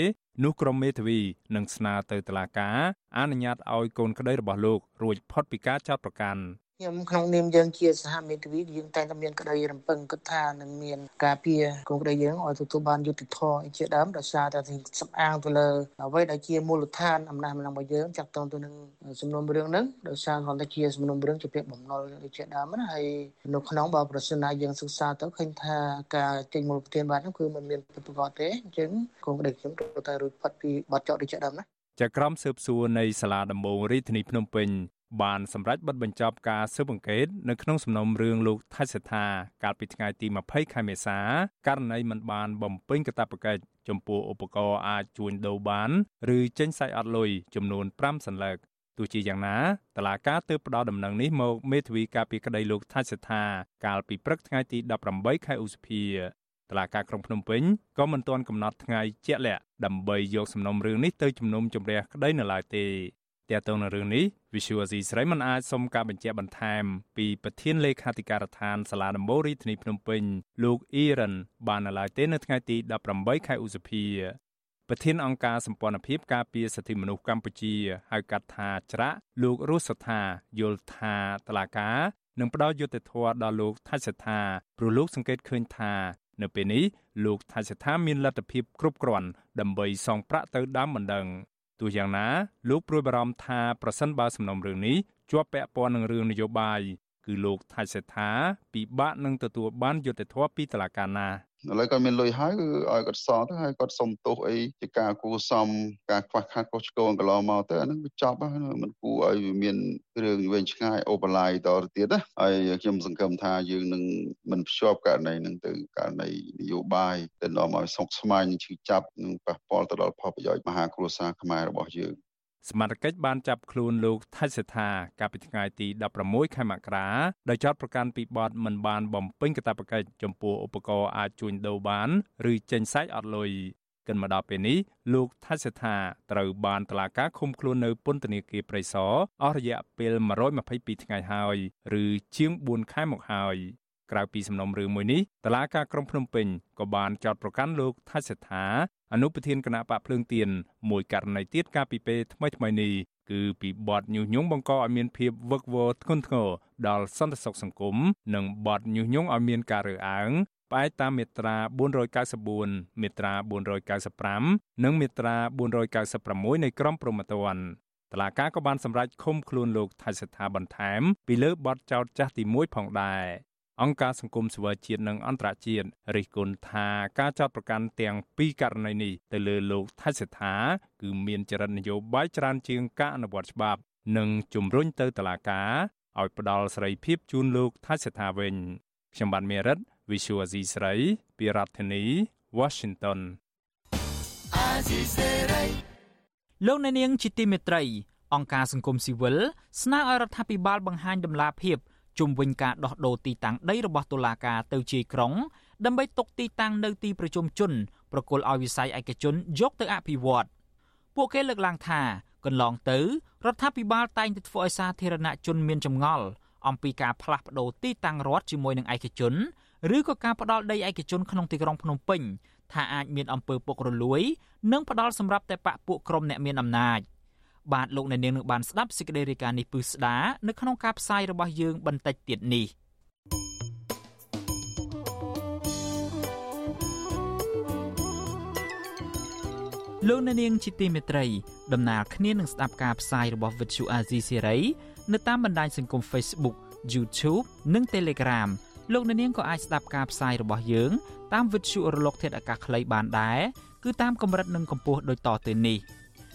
នោះក្រុមមេធាវីនឹងស្នើទៅតុលាការអនុញ្ញាតឲ្យកូនក្តីរបស់លោករួចផុតពីការចោទប្រកាន់ ខ្ញុំក្នុងនាមយើងជាសហមេធាវីយើងតែងតែមានក្តីរំពឹងគិតថានឹងមានការពារកូនក្តីយើងឲ្យទទួលបានយុត្តិធម៌ជាដើមដោយសារតែសំអាងទៅលើអ្វីដែលជាមូលដ្ឋានអំណាចរបស់យើងចាក់តងទៅនឹងសំណុំរឿងហ្នឹងដោយសារគាត់តែជាសំណុំរឿងជាពាក្យបំណុលដូចជាដើមណាហើយនៅក្នុងបើប្រសិនណាយើងសិក្សាទៅឃើញថាការចេញមូលប្រធានបាទហ្នឹងគឺมันមានពិតប្រាកដទេអញ្ចឹងកូនក្តីខ្ញុំត្រូវតែរួចផុតពីបទចោទដូចជាដើមណាចក្រមស៊ើបសួរនៃសាលាដំបងរាជធានីភ្នំពេញ បានសម្រេចបិទបញ្ចប់ការស៊ើបអង្កេតនៅក្នុងសំណុំរឿងលោកថៃសេដ្ឋាកាលពីថ្ងៃទី20ខែមេសាករណីមិនបានបំពេញកាតព្វកិច្ចចំពោះឧបករណ៍អាចជួញដូរបាន ឬចេញសាច់អត់លុយចំនួន5សន្លឹកទោះជាយ៉ាងណាតឡាការទើបផ្ដល់ដំណឹងនេះមកមេធាវីការពីក្តីលោកថៃសេដ្ឋាកាលពីព្រឹកថ្ងៃទី18ខែឧសភាតតុលាការក្រុងភ្នំពេញក៏មិនទាន់កំណត់ថ្ងៃជាក់លាក់ដើម្បីយកសំណុំរឿងនេះទៅជំនុំជម្រះក្តីនៅឡើយទេ ទាក់ទងនឹងរឿងនេះ Visual C ស្រីមិនអាចសុំការបញ្ជាក់បន្ថែមពីប្រធានលេខាធិការដ្ឋានសាលាដំបូងរាជធានីភ្នំពេញលោកអ៊ីរ៉ានបាននៅឡើយទេនៅថ្ងៃទី18ខែឧសភាប្រធានអង្គការសម្ព័ន្ធភាពការពារសិទ្ធិមនុស្សកម្ពុជាហៅកាត់ថាច្រាក់លោករស់សថាយល់ថាតឡាកានឹងផ្ដល់យុត្តិធម៌ដល់លោកថាច់សថាព្រោះលោកសង្កេតឃើញថានៅពេលនេះលោកថាច់សថាមានលទ្ធភាពគ្រប់គ្រាន់ដើម្បីសងប្រាក់ទៅដើមបណ្ដឹង ទោះយ៉ាងណាលោកព្រួយបារម្ភថាប្រសិនបើសំណុំរឿងនេះជាប់ពាក់ព័ន្ធនឹងរឿងនយោបាយគឺលោកថាច់សេដ្ឋាពិបាកនឹងទទួលបានយុត្តិធម៌ពីតុលាការណា ឥឡូវគាត់មានលុយហើយគឺឲ្យគាត់សងទៅហើយគាត់សុំទោសអីជាការគួសមការខ្វះខាតខុសឆ្គងកន្លងមកទៅអានឹងវាចប់ហើយមិនគួរឲ្យមានរឿងវែងឆ្ងាយអូបឡាយតទៅទៀតណាហើយខ្ញុំសង្ឃឹមថាយើងនឹងមិនភ្ជាប់ករណីនឹងទៅករណីនយោបាយទៅនាំឲ្យសុកស្មាញឈឺចាប់និងប៉ះពាល់ទៅដល់ផលប្រយោជន៍មហាគ្រួសារខ្មែររបស់យើង សមត្ថកិច្ចបានចាប់ខ្លួនលោកថៃសេដ្ឋាកាលពីថ្ងៃទី16ខែមករាដោយចោទប្រកាន់ពីបទមិនបានបំពេញកាតព្វកិច្ចចំពោះឧបករណ៍អាចជួញដូរបាន ឬចេញសាច់អត់លុយកិនមកដល់ពេលនេះលោកថាសេដ្ឋាត្រូវបានតុលាការឃុំខ្លួននៅពន្ធនាគារព្រៃសរអស់រយៈពេល122ថ្ងៃហើយឬជាង4ខែមកហើយក្រៅពីសំណុំរឿងមួយនេះតឡាការក្រុងភ្នំពេញក៏បានចោទប្រកាន់លោកថាច់សេដ្ឋា អនុប្រធានគណៈបកភ្លើងទៀនមួយករណីទៀតកាលពីពេលថ្មីថ្មីនេះគឺពីបទញុះញង់បង្កឲ្យមានភាពវឹកវរធ្ងន់ធ្ងរដល់សន្តិសុខសង្គមនិងបទញុះញង់ឲ្យមានការរើសអើងផ្អែកតាមមាត្រា494មាត្រា495និងមាត្រា496នៃក្រមព្រហ្មទណ្ឌតឡាកាក៏បានសម្រេចឃុំខ្លួនលោកថៃសថាបន្ថែមពីលើបទចោទចាស់ទី1ផងដែរ អង្គការសង្គមស៊ីវិលជាតិនិងអន្តរជាតិរិះគន់ថាការចោទប្រកាន់ទាំងពីរករណីនេះទៅលើលោកថៃសេដ្ឋាគឺមានចរិតនយោបាយច្រើនជាងការអនុវត្តច្បាប់ និងជំរុញទៅតុលាការឲ្យផ្ដាល់សេរីភាពជូនលោកថៃសេដ្ឋាវិញខ្ញុំបានមេរិត Visual Asia ស្រីពីរដ្ឋធានី Washington លោកអ្នកនាងជាទីមេត្រីអង្គការសង្គមស៊ីវិលស្នើឲ្យរដ្ឋាភិបាលបង្ហាញដំណាភាព ជុំវិញការដោះដូរទីតាំងដីរបស់តុលាការទៅជាយក្រុង ដើម្បីទុកទីតាំងនៅទីប្រជុំជនប្រគល់ឲ្យវិស័យឯកជនយកទៅអភិវឌ្ឍពួកគេលើកឡើងថាកន្លងទៅរដ្ឋាភិបាលតែងតែធ្វើឲ្យសាធារណជនមានចម្ងល់អំពីការផ្លាស់ប្តូរទីតាំងរដ្ឋជាមួយនឹងឯកជនឬក៏ការផ្ដាល់ដីឯកជនក្នុងទីក្រុងភ្នំពេញថាអាចមានអំពើពុករលួយ និងផ្ដាល់សម្រាប់តែបកពួកក្រុមអ្នកមានអំណាច បាទលោកអ្នកនាងនឹងបានស្ដាប់សេចក្តីរាយការណ៍នេះពឹស្ដានៅក្នុងការផ្សាយរបស់យើងបន្តិចទៀតនេះលោកអ្នកនាងជាទីមេត្រីដំណើរគ្នានឹងស្ដាប់ការផ្សាយរបស់ Vuthu Azizi Serai នៅតាមបណ្ដាញសង្គម Facebook YouTube និង Telegram លោកអ្នកនាងក៏អាចស្ដាប់ការផ្សាយរបស់យើង តាម Vuthu រលកធាតុអាកាសខ្លីបានដែរគឺតាមកម្រិតនិងកម្ពស់ដូចតទៅនេះ។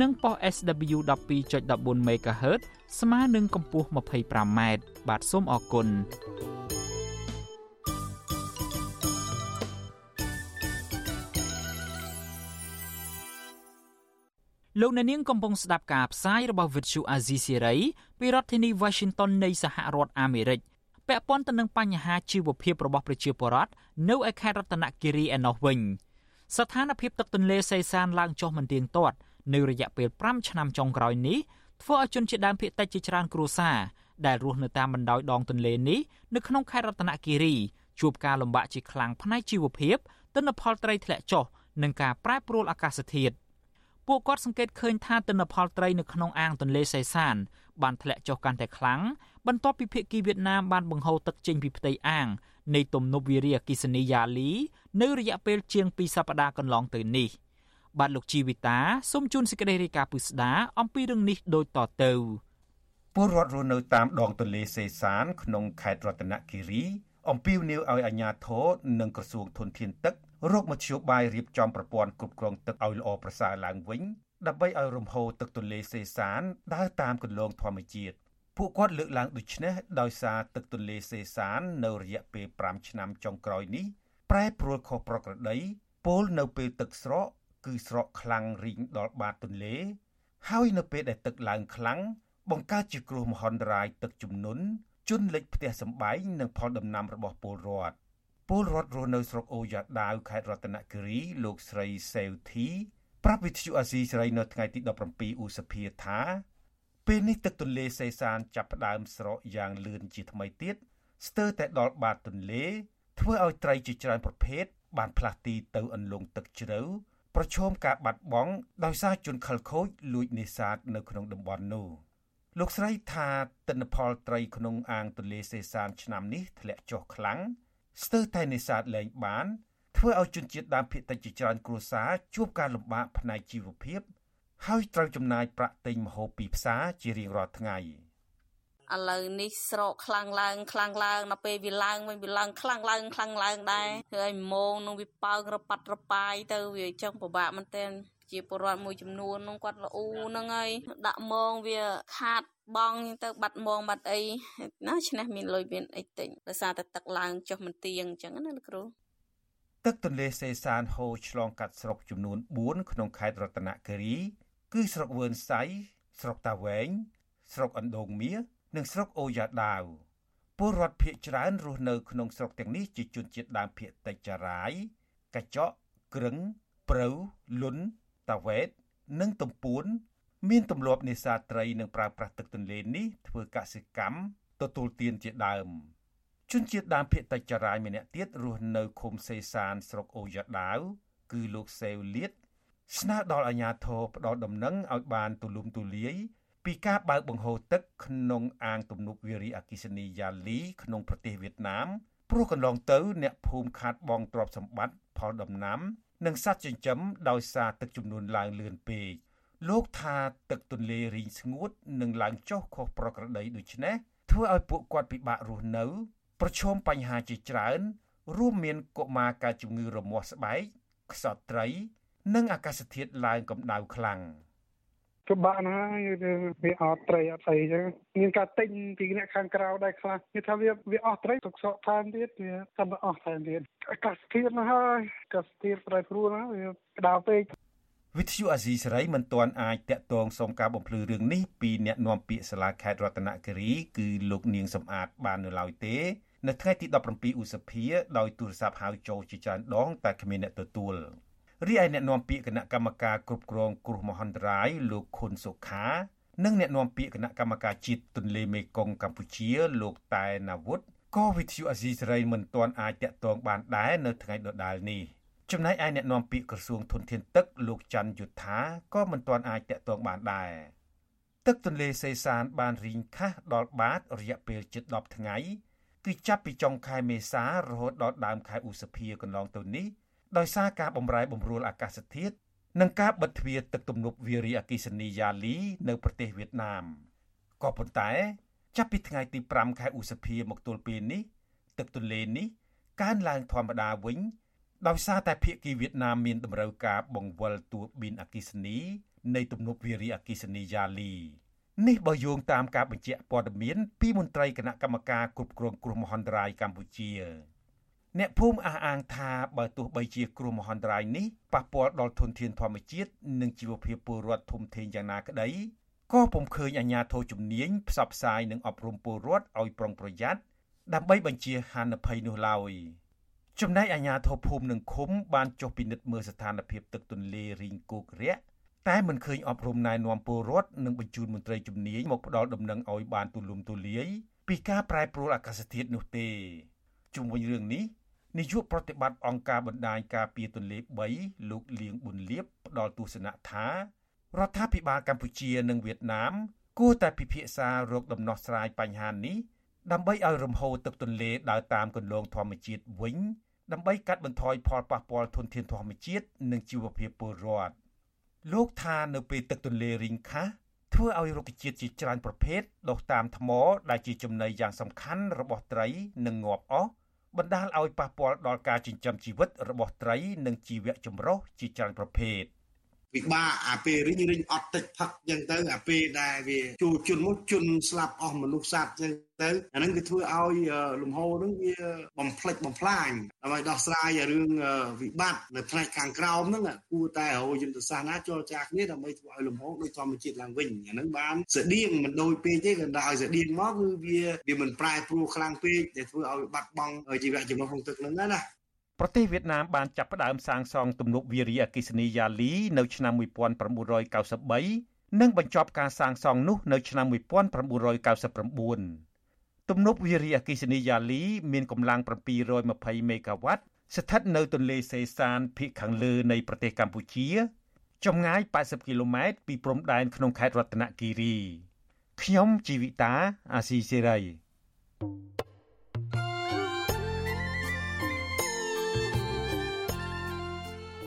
និងប៉ុស SW 12.14 MHz ស្មើនឹងកម្ពស់ 25m បាទសូមអរគុណលោកអ្នកនាងកំពុងស្ដាប់ការផ្សាយរបស់ Vuthu Azizi Serai ពីរដ្ឋធានី Washington នៃសហរដ្ឋអាមេរិកពាក់ព័ន្ធទៅនឹងបញ្ហាជីវភាពរបស់ប្រជាពលរដ្ឋនៅឯខេត្តរតនគិរីឯណោះវិញស្ថានភាពទឹកទន្លេសេសានឡើងចុះមិនទៀងទាត់ នៅរយៈពេល5ឆ្នាំចុងក្រោយនេះធ្វើឲ្យជនជាតិដើមភាគតិចជាច្រើនគ្រួសារដែលរស់នៅតាមបណ្ដោយដងទន្លេនេះនៅក្នុងខេត្តរតនគិរីជួបការលំបាកជាខ្លាំងផ្នែកជីវភាពទិន្នផលត្រីធ្លាក់ចុះនិងការប្រែប្រួលអាកាសធាតុពួកគាត់សង្កេតឃើញថាទិន្នផលត្រីនៅក្នុងអាងទន្លេសេសាន បានធ្លាក់ចុះកាន់តែខ្លាំងបន្ទាប់ពីភាគីវៀតណាមបានបង្ហូរទឹកចេញពីផ្ទៃអាងនៃទំនប់វារីអគ្គិសនីយ៉ាលី នៅរយៈពេលជាង2សប្តាហ៍កន្លងទៅនេះ។ បាទលោកជីវិតាសូមជូនសេចក្តីរាយការណ៍ពិស្ដាអំពីរឿងនេះដូចតទៅពលរដ្ឋរស់នៅតាមដងទន្លេសេសាន ក្នុងខេត្តរតនគិរីអំពាវនាវឲ្យអាជ្ញាធរនិងក្រសួងធនធានទឹករកមធ្យោបាយរៀបចំប្រព័ន្ធគ្រប់គ្រងទឹកឲ្យល្អប្រសើរឡើងវិញដើម្បីឲ្យរំហូរទឹកទន្លេសេសានដើរតាមគន្លងធម្មជាតិពួកគាត់លើកឡើងដូចនេះដោយសារទឹកទន្លេសេសាន នៅរយៈពេល5ឆ្នាំចុងក្រោយនេះប្រែប្រួលខុសប្រក្រតីពលនៅពេលទឹកស្រក គឺស្រកខ្លាំងរីងដល់បាតទន្លេ ហើយនៅពេលដែលទឹកឡើងខ្លាំងបង្កើតជាគ្រោះមហន្តរាយទឹកជំនន់ជន់លិចផ្ទះសម្បែងនិងផលដំណាំរបស់ពលរដ្ឋពលរដ្ឋរស់នៅស្រុកអូយ៉ាដាវខេត្តរតនគិរីលោកស្រីសេវធីប្រាប់វិទ្យុអាស៊ីសេរីនៅថ្ងៃទី17ឧសភាថាពេលនេះទឹកទន្លេសេសានចាប់ផ្ដើមស្រកយ៉ាងលឿនជាថ្មីទៀតស្ទើរតែដល់បាតទន្លេធ្វើឲ្យត្រីជាច្រើនប្រភេទបានផ្លាស់ទីទៅអន្លង់ទឹកជ្រៅ ប្រឈមការបាត់បង់ដោយសារជនខិលខូចលួចនេសាទនៅក្នុងតំបន់នោះលោកស្រីថាទិន្នផលត្រីក្នុងអាងទន្លេសេសានឆ្នាំនេះធ្លាក់ចុះខ្លាំងស្ទើរតែនេសាទលែងបានធ្វើឲ្យជនជាតិដើមភាគតិចជាច្រើនគ្រួសារជួបការលំបាកផ្នែកជីវភាព ហើយត្រូវចំណាយប្រាក់ទិញម្ហូបពីផ្សារជារៀងរាល់ថ្ងៃ ឥឡូវនេះស្រកខ្លាំងឡើងខ្លាំងឡើងដល់ពេលវាឡើងវិញវាឡើងខ្លាំងឡើងខ្លាំងឡើងដែរធ្វើឲ្យម៉ោងនឹងវាប៉ើងរប៉ាត់រប៉ាយទៅវាចង់ពិបាកមែនទែនជាពលរដ្ឋមួយចំនួននោះគាត់ល្អូហ្នឹងហើយដាក់មងវាខាតបងទៅបាត់មងបាត់អីណាឈ្នះមានលុយមានអីទិញដោយសារតែទឹកឡើងចុះមិនទៀងអញ្ចឹងណាលោកគ្រូទឹកទន្លេសេសានហូរឆ្លងកាត់ស្រុកចំនួន4ក្នុងខេត្តរតនគិរី គឺស្រុកវឿនសៃស្រុកតាវែងស្រុកអណ្ដូងមៀ និងស្រុកអូយ៉ាដាវពលរដ្ឋភៀកច្រើនរស់នៅក្នុងស្រុកទាំងនេះជាជនជាតិដើមភៀកតិចចារាយកញ្ចក់ក្រឹងព្រៅលុនតាវ៉េតនិងទំពួនមានទម្លាប់នេសាទត្រីនិងប្រើប្រាស់ទឹកទន្លេនេះធ្វើកសិកម្មទទួលទានជាដើមជនជាតិដើមភាគតិចចារាយម្នាក់ទៀតរស់នៅឃុំសេសានស្រុកអូយ៉ាដាវគឺលោកសេវលៀតស្នើដល់អាជ្ញាធរផ្ដល់ដំណឹងឲ្យបានទូលំទូលាយ ពីការបើកបង្ហូរទឹកក្នុងអាងទំនប់វារីអគ្គិសនីយ៉ាលីក្នុងប្រទេសវៀតណាមព្រោះកន្លងទៅ អ្នកភូមិខាតបង់ទ្រព្យសម្បត្តិផលដំណាំ និងសត្វចិញ្ចឹមដោយសារទឹកចំនួនឡើងលឿនពេកលោកថាទឹកទន្លេរីងស្ងួតនិងឡើងចុះខុសប្រក្រតីដូច្នេះធ្វើឲ្យពួកគាត់ពិបាករស់នៅ ប្រឈមបញ្ហាជាច្រើន រួមមានកុមារកើតជំងឺរមាស់ស្បែកខ្សត់ត្រី និងអាកាសធាតុឡើងកម្ដៅខ្លាំង។ ពិបាកណាស់វាអត់ត្រីអត់ស្អីចឹងមានការទិញពីអ្នកខាងក្រៅដែរខ្លះគេថាវាវាអស់ត្រីទុកសក់ថែមទៀតវាតែអស់ថែមទៀតអាកាសធាតុណាហើយអាកាសធាតុប្រែប្រួលណាវាក្តៅពេកវិទ្យុអាស៊ីសេរីមិនទាន់អាចតាក់ទងសុំការបំភ្លឺរឿងនេះពីអ្នកនាំពាក្យសាលាខេត្តរតនគិរីគឺលោកនាងសំអាតបាននៅឡើយទេ នៅថ្ងៃទី17ឧសភាដោយទូរស័ព្ទហៅចូលជាច្រើនដងតែគ្មានអ្នកទទួល រីឯអ្នកនាំពាក្យគណៈកម្មការគ្រប់គ្រងគ្រោះមហន្តរាយលោកខុនសុខានិងអ្នកនាំពាក្យគណៈកម្មការជាតិទន្លេមេគង្គកម្ពុជាលោកតែណាវុធក៏វិទ្យុអាស៊ីសេរីមិនទាន់អាចតាក់ទងបានដែរនៅថ្ងៃដដែលនេះចំណែកឯអ្នកនាំពាក្យក្រសួងធនធានទឹកលោកច័ន្ទយុធាក៏មិនទាន់អាចតាក់ទងបានដែរទឹកទន្លេសេសានបានរីងខះដល់បាតរយៈពេលជិត10ថ្ងៃគឺចាប់ពីចុងខែមេសារហូតដល់ដើមខែឧសភាកន្លងទៅនេះ ដោយសារការបំរែបំរួលអាកាសធាតុនិងការបិទទ្វារទឹកទំនប់វារីអគ្គិសនីយ៉ាលីនៅប្រទេសវៀតណាមក៏ប៉ុន្តែ ចាប់ពីថ្ងៃទី5ខែឧសភាមកទល់ពេលនេះ ទឹកទន្លេនេះកើនឡើងធម្មតាវិញដោយសារតែភៀកគីវៀតណាមមានតម្រូវការបង្វិលទួប៊ីនអគ្គិសនី នៃទំនប់វារីអគ្គិសនីយ៉ាលីនេះបើយោងតាមការបញ្ជាក់ព័ត៌មាន ពីមន្ត្រីគណៈកម្មការគ្រប់គ្រងគ្រោះមហន្តរាយកម្ពុជា អ្នកភូមិអះអាងថាបើទោះបីជាគ្រោះមហន្តរាយនេះប៉ះពាល់ដល់ធនធានធម្មជាតិនិងជីវភាពពលរដ្ឋធំធេងយ៉ាងណាក្តីក៏ពុំឃើញអាជ្ញាធរជំនាញផ្សព្វផ្សាយនិងអប់រំពលរដ្ឋឲ្យប្រុងប្រយ័ត្នដើម្បីបញ្ជាហានិភ័យនោះឡើយចំណែកអាជ្ញាធរភូមិនិងឃុំបានចុះពិនិត្យមើលស្ថានភាពទឹកទន្លេរីងគោករាក់តែមិនឃើញអប់រំណែនាំពលរដ្ឋនិងបញ្ជូនមន្ត្រីជំនាញមកផ្ដល់ដំណឹងឲ្យបានទូលំទូលាយពីការប្រែប្រួលអាកាសធាតុនោះទេជុំវិញរឿងនេះ នាយកប្រតិបត្តិអង្គការបណ្ដាញការពារទន្លេ3លោកលៀងប៊ុនលៀបផ្ដល់ទស្សនៈថារដ្ឋាភិបាលកម្ពុជានិងវៀតណាមគួរតែពិភាក្សារោគដំណោះស្រាយបញ្ហានេះដើម្បីឲ្យរំហូរទឹកទន្លេដើរតាមគន្លងធម្មជាតិវិញដើម្បីកាត់បន្ថយផលប៉ះពាល់ធនធានធម្មជាតិនិងជីវភាពពលរដ្ឋលោកថានៅពេលទឹកទន្លេរីងខះធ្វើឲ្យរុក្ខជាតិជាច្រើនប្រភេទដុះតាមថ្មដែលជាចំណីយ៉ាងសំខាន់របស់ត្រីនិងងាប់អស់ បណ្ដាលឲ្យប៉ះពាល់ដល់ការចិញ្ចឹមជីវិតរបស់ត្រីនិងជីវៈចម្រុះជាច្រើនប្រភេទ ពិបាកអាពេលរិញរិញអត់ទឹកផឹកអញ្ចឹងទៅអាពេលដែលវាជួជន់មកជន់ស្លាប់អស់មនុស្សសត្វអញ្ចឹងទៅអាហ្នឹងវាធ្វើឲ្យលំហូរហ្នឹងវាបំផ្លិចបំផ្លាញដើម្បីដោះស្រាយរឿងវិបត្តិនៅផ្នែកខាងក្រោមហ្នឹងគួរតែរយន្តសាសនាចរចាគ្នាដើម្បីធ្វើឲ្យលំហូរដូចធម្មជាតិឡើងវិញអាហ្នឹងបានស្តៀងមិនដូចពេកទេក៏ដល់ឲ្យស្តៀងមកគឺវាវាមិនប្រែប្រួលខ្លាំងពេកដែលធ្វើឲ្យបាត់បង់ជីវៈចម្រុះក្នុងទឹកហ្នឹងណា ប្រទេសវៀតណាមបានចាប់ផ្ដើមសាងសង់ទំនប់វារីអគ្គិសនីយ៉ាលីនៅឆ្នាំ1993និងបញ្ចប់ការសាងសង់នោះនៅឆ្នាំ1999ទំនប់វារីអគ្គិសនីយ៉ាលីមានកម្លាំង720មេហ្គាវ៉ាត់ស្ថិតនៅទន្លេសេសានភាគខាងលើនៃប្រទេសកម្ពុជាចម្ងាយ80គីឡូម៉ែត្រពីព្រំដែនក្នុងខេត្តរតនគិរីខ្ញុំជីវិតាអាស៊ីសេរី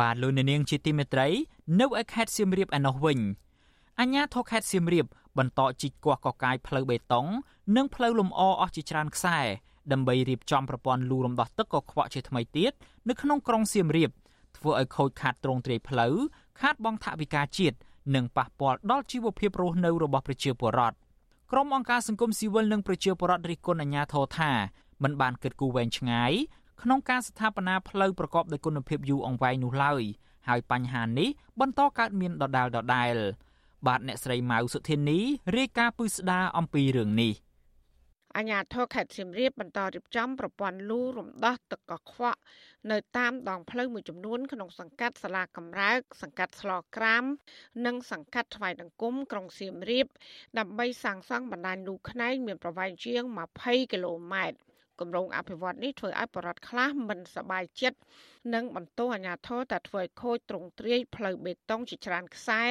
បាទលោកអ្នកនាងជាទីមេត្រីនៅឯខេត្តសៀមរាបឯណោះវិញអញ្ញាធរខេត្តសៀមរាបបន្តជីកគាស់កកាយផ្លូវបេតុង និងផ្លូវលំអអស់ជាច្រើនខ្សែដើម្បីរៀបចំប្រព័ន្ធលូរំដោះទឹកកខ្វក់ជាថ្មីទៀតនៅក្នុងក្រុងសៀមរាបធ្វើឲ្យខូចខាតទ្រង់ទ្រាយផ្លូវខាតបង់ថវិកាជាតិនិងប៉ះពាល់ដល់ជីវភាពរស់នៅរបស់ប្រជាពលរដ្ឋក្រុមអង្គការសង្គមស៊ីវិលនិងប្រជាពលរដ្ឋរិះគន់អាជ្ញាធរថាมันបានគិតគូរវែងឆ្ងាយ ក្នុងការស្ថាបនាផ្លូវប្រកបដោយគុណភាពយូរអង្វែងនោះឡើយហើយបញ្ហានេះបន្តកើតមានដដែលដដែលបាទអ្នកស្រីម៉ៅសុធានីរាយការណ៍ពឹស្ដាអំពីរឿងនេះអញ្ញាធរខេត្តសៀមរាបបន្តរៀបចំប្រព័ន្ធលូរំដោះទឹកកខ្វក់នៅតាមដងផ្លូវមួយចំនួនក្នុងសង្កាត់សាលាកំរើក សង្កាត់ស្លក្រាម និងសង្កាត់ថ្វាយដង្គមក្រុងសៀមរាប ដើម្បីសាងសង់បណ្ដាញលូខ្នែងមានប្រវែងជាង20គីឡូម៉ែត្រ គម្រោងអភិវឌ្ឍនេះធ្វើឲ្យបរដ្ឋខ្លះមិនសប្បាយចិត្តនិងបន្ទោសអាជ្ញាធរតែធ្វើឲ្យខូចទ្រង់ទ្រាយផ្លូវបេតុងជាច្រើនខ្សែ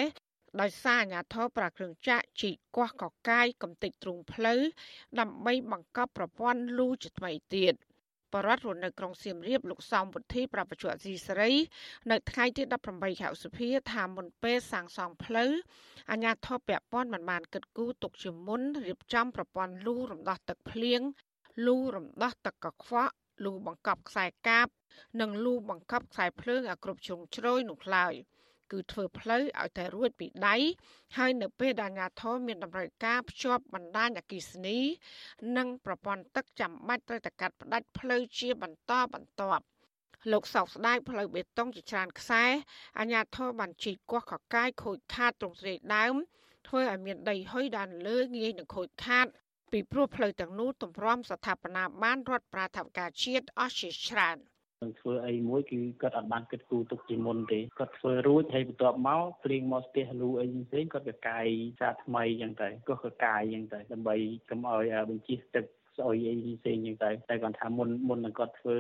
ដោយសារអាជ្ញាធរប្រាគ្រឿងចាក់ជីកគាស់កកាយកំទេចទ្រូងផ្លូវដើម្បីបង្កប់ប្រព័ន្ធលូជាថ្មីទៀតបរដ្ឋរស់នៅក្រុងសៀមរាបលោកសំពុទ្ធីប្រពន្ធអសីសេរី នៅថ្ងៃទី18ខែឧសភាថាមុនពេលសាងសង់ផ្លូវអាជ្ញាធរពាក់ព័ន្ធមិនបានគិតគូរទុកជាមុនរៀបចំប្រព័ន្ធលូរំដោះទឹកភ្លៀង លូរំដោះទឹកកខ្វក់លូបង្កប់ខ្សែកាប និងលូបង្កប់ខ្សែភ្លើងឲ្យគ្រប់ជ្រុងជ្រោយនោះឡើយគឺធ្វើផ្លូវឲ្យតែរួចពីដៃហើយនៅពេលដែលអាជ្ញាធរមានតម្រូវការភ្ជាប់បណ្ដាញអគិសនី និងប្រព័ន្ធទឹកចាំបាច់ត្រូវតែកាត់ផ្ដាច់ផ្លូវជាបន្តបន្ទាប់លោកសោកស្ដាយផ្លូវបេតុងជាច្រើនខ្សែអាជ្ញាធរបានជីកគាស់កកាយខូចខាតទ្រង់ទ្រាយដើមធ្វើឲ្យមានដីហុយដល់លើងាយនឹងខូចខាត ពីព្រោះផ្លូវទាំងនោះទម្រាំស្ថាបនាបានរដ្ឋប្រាថវិកាជាតិអស់ជាច្រើននឹងធ្វើអីមួយគឺគាត់អត់បានគិតគូរទុកជាមុនទេគាត់ធ្វើរួចហើយបន្ទាប់មកព្រៀងមកស្ទះលូអីផ្សេងគាត់ក៏កាយសារថ្មីអញ្ចឹងទៅក៏ក៏កាយអញ្ចឹងទៅដើម្បីកុំឲ្យបញ្ជីទឹកស្អុយអីផ្សេងអញ្ចឹងទៅតែគាត់ថាមុនមុននឹងគាត់ធ្វើ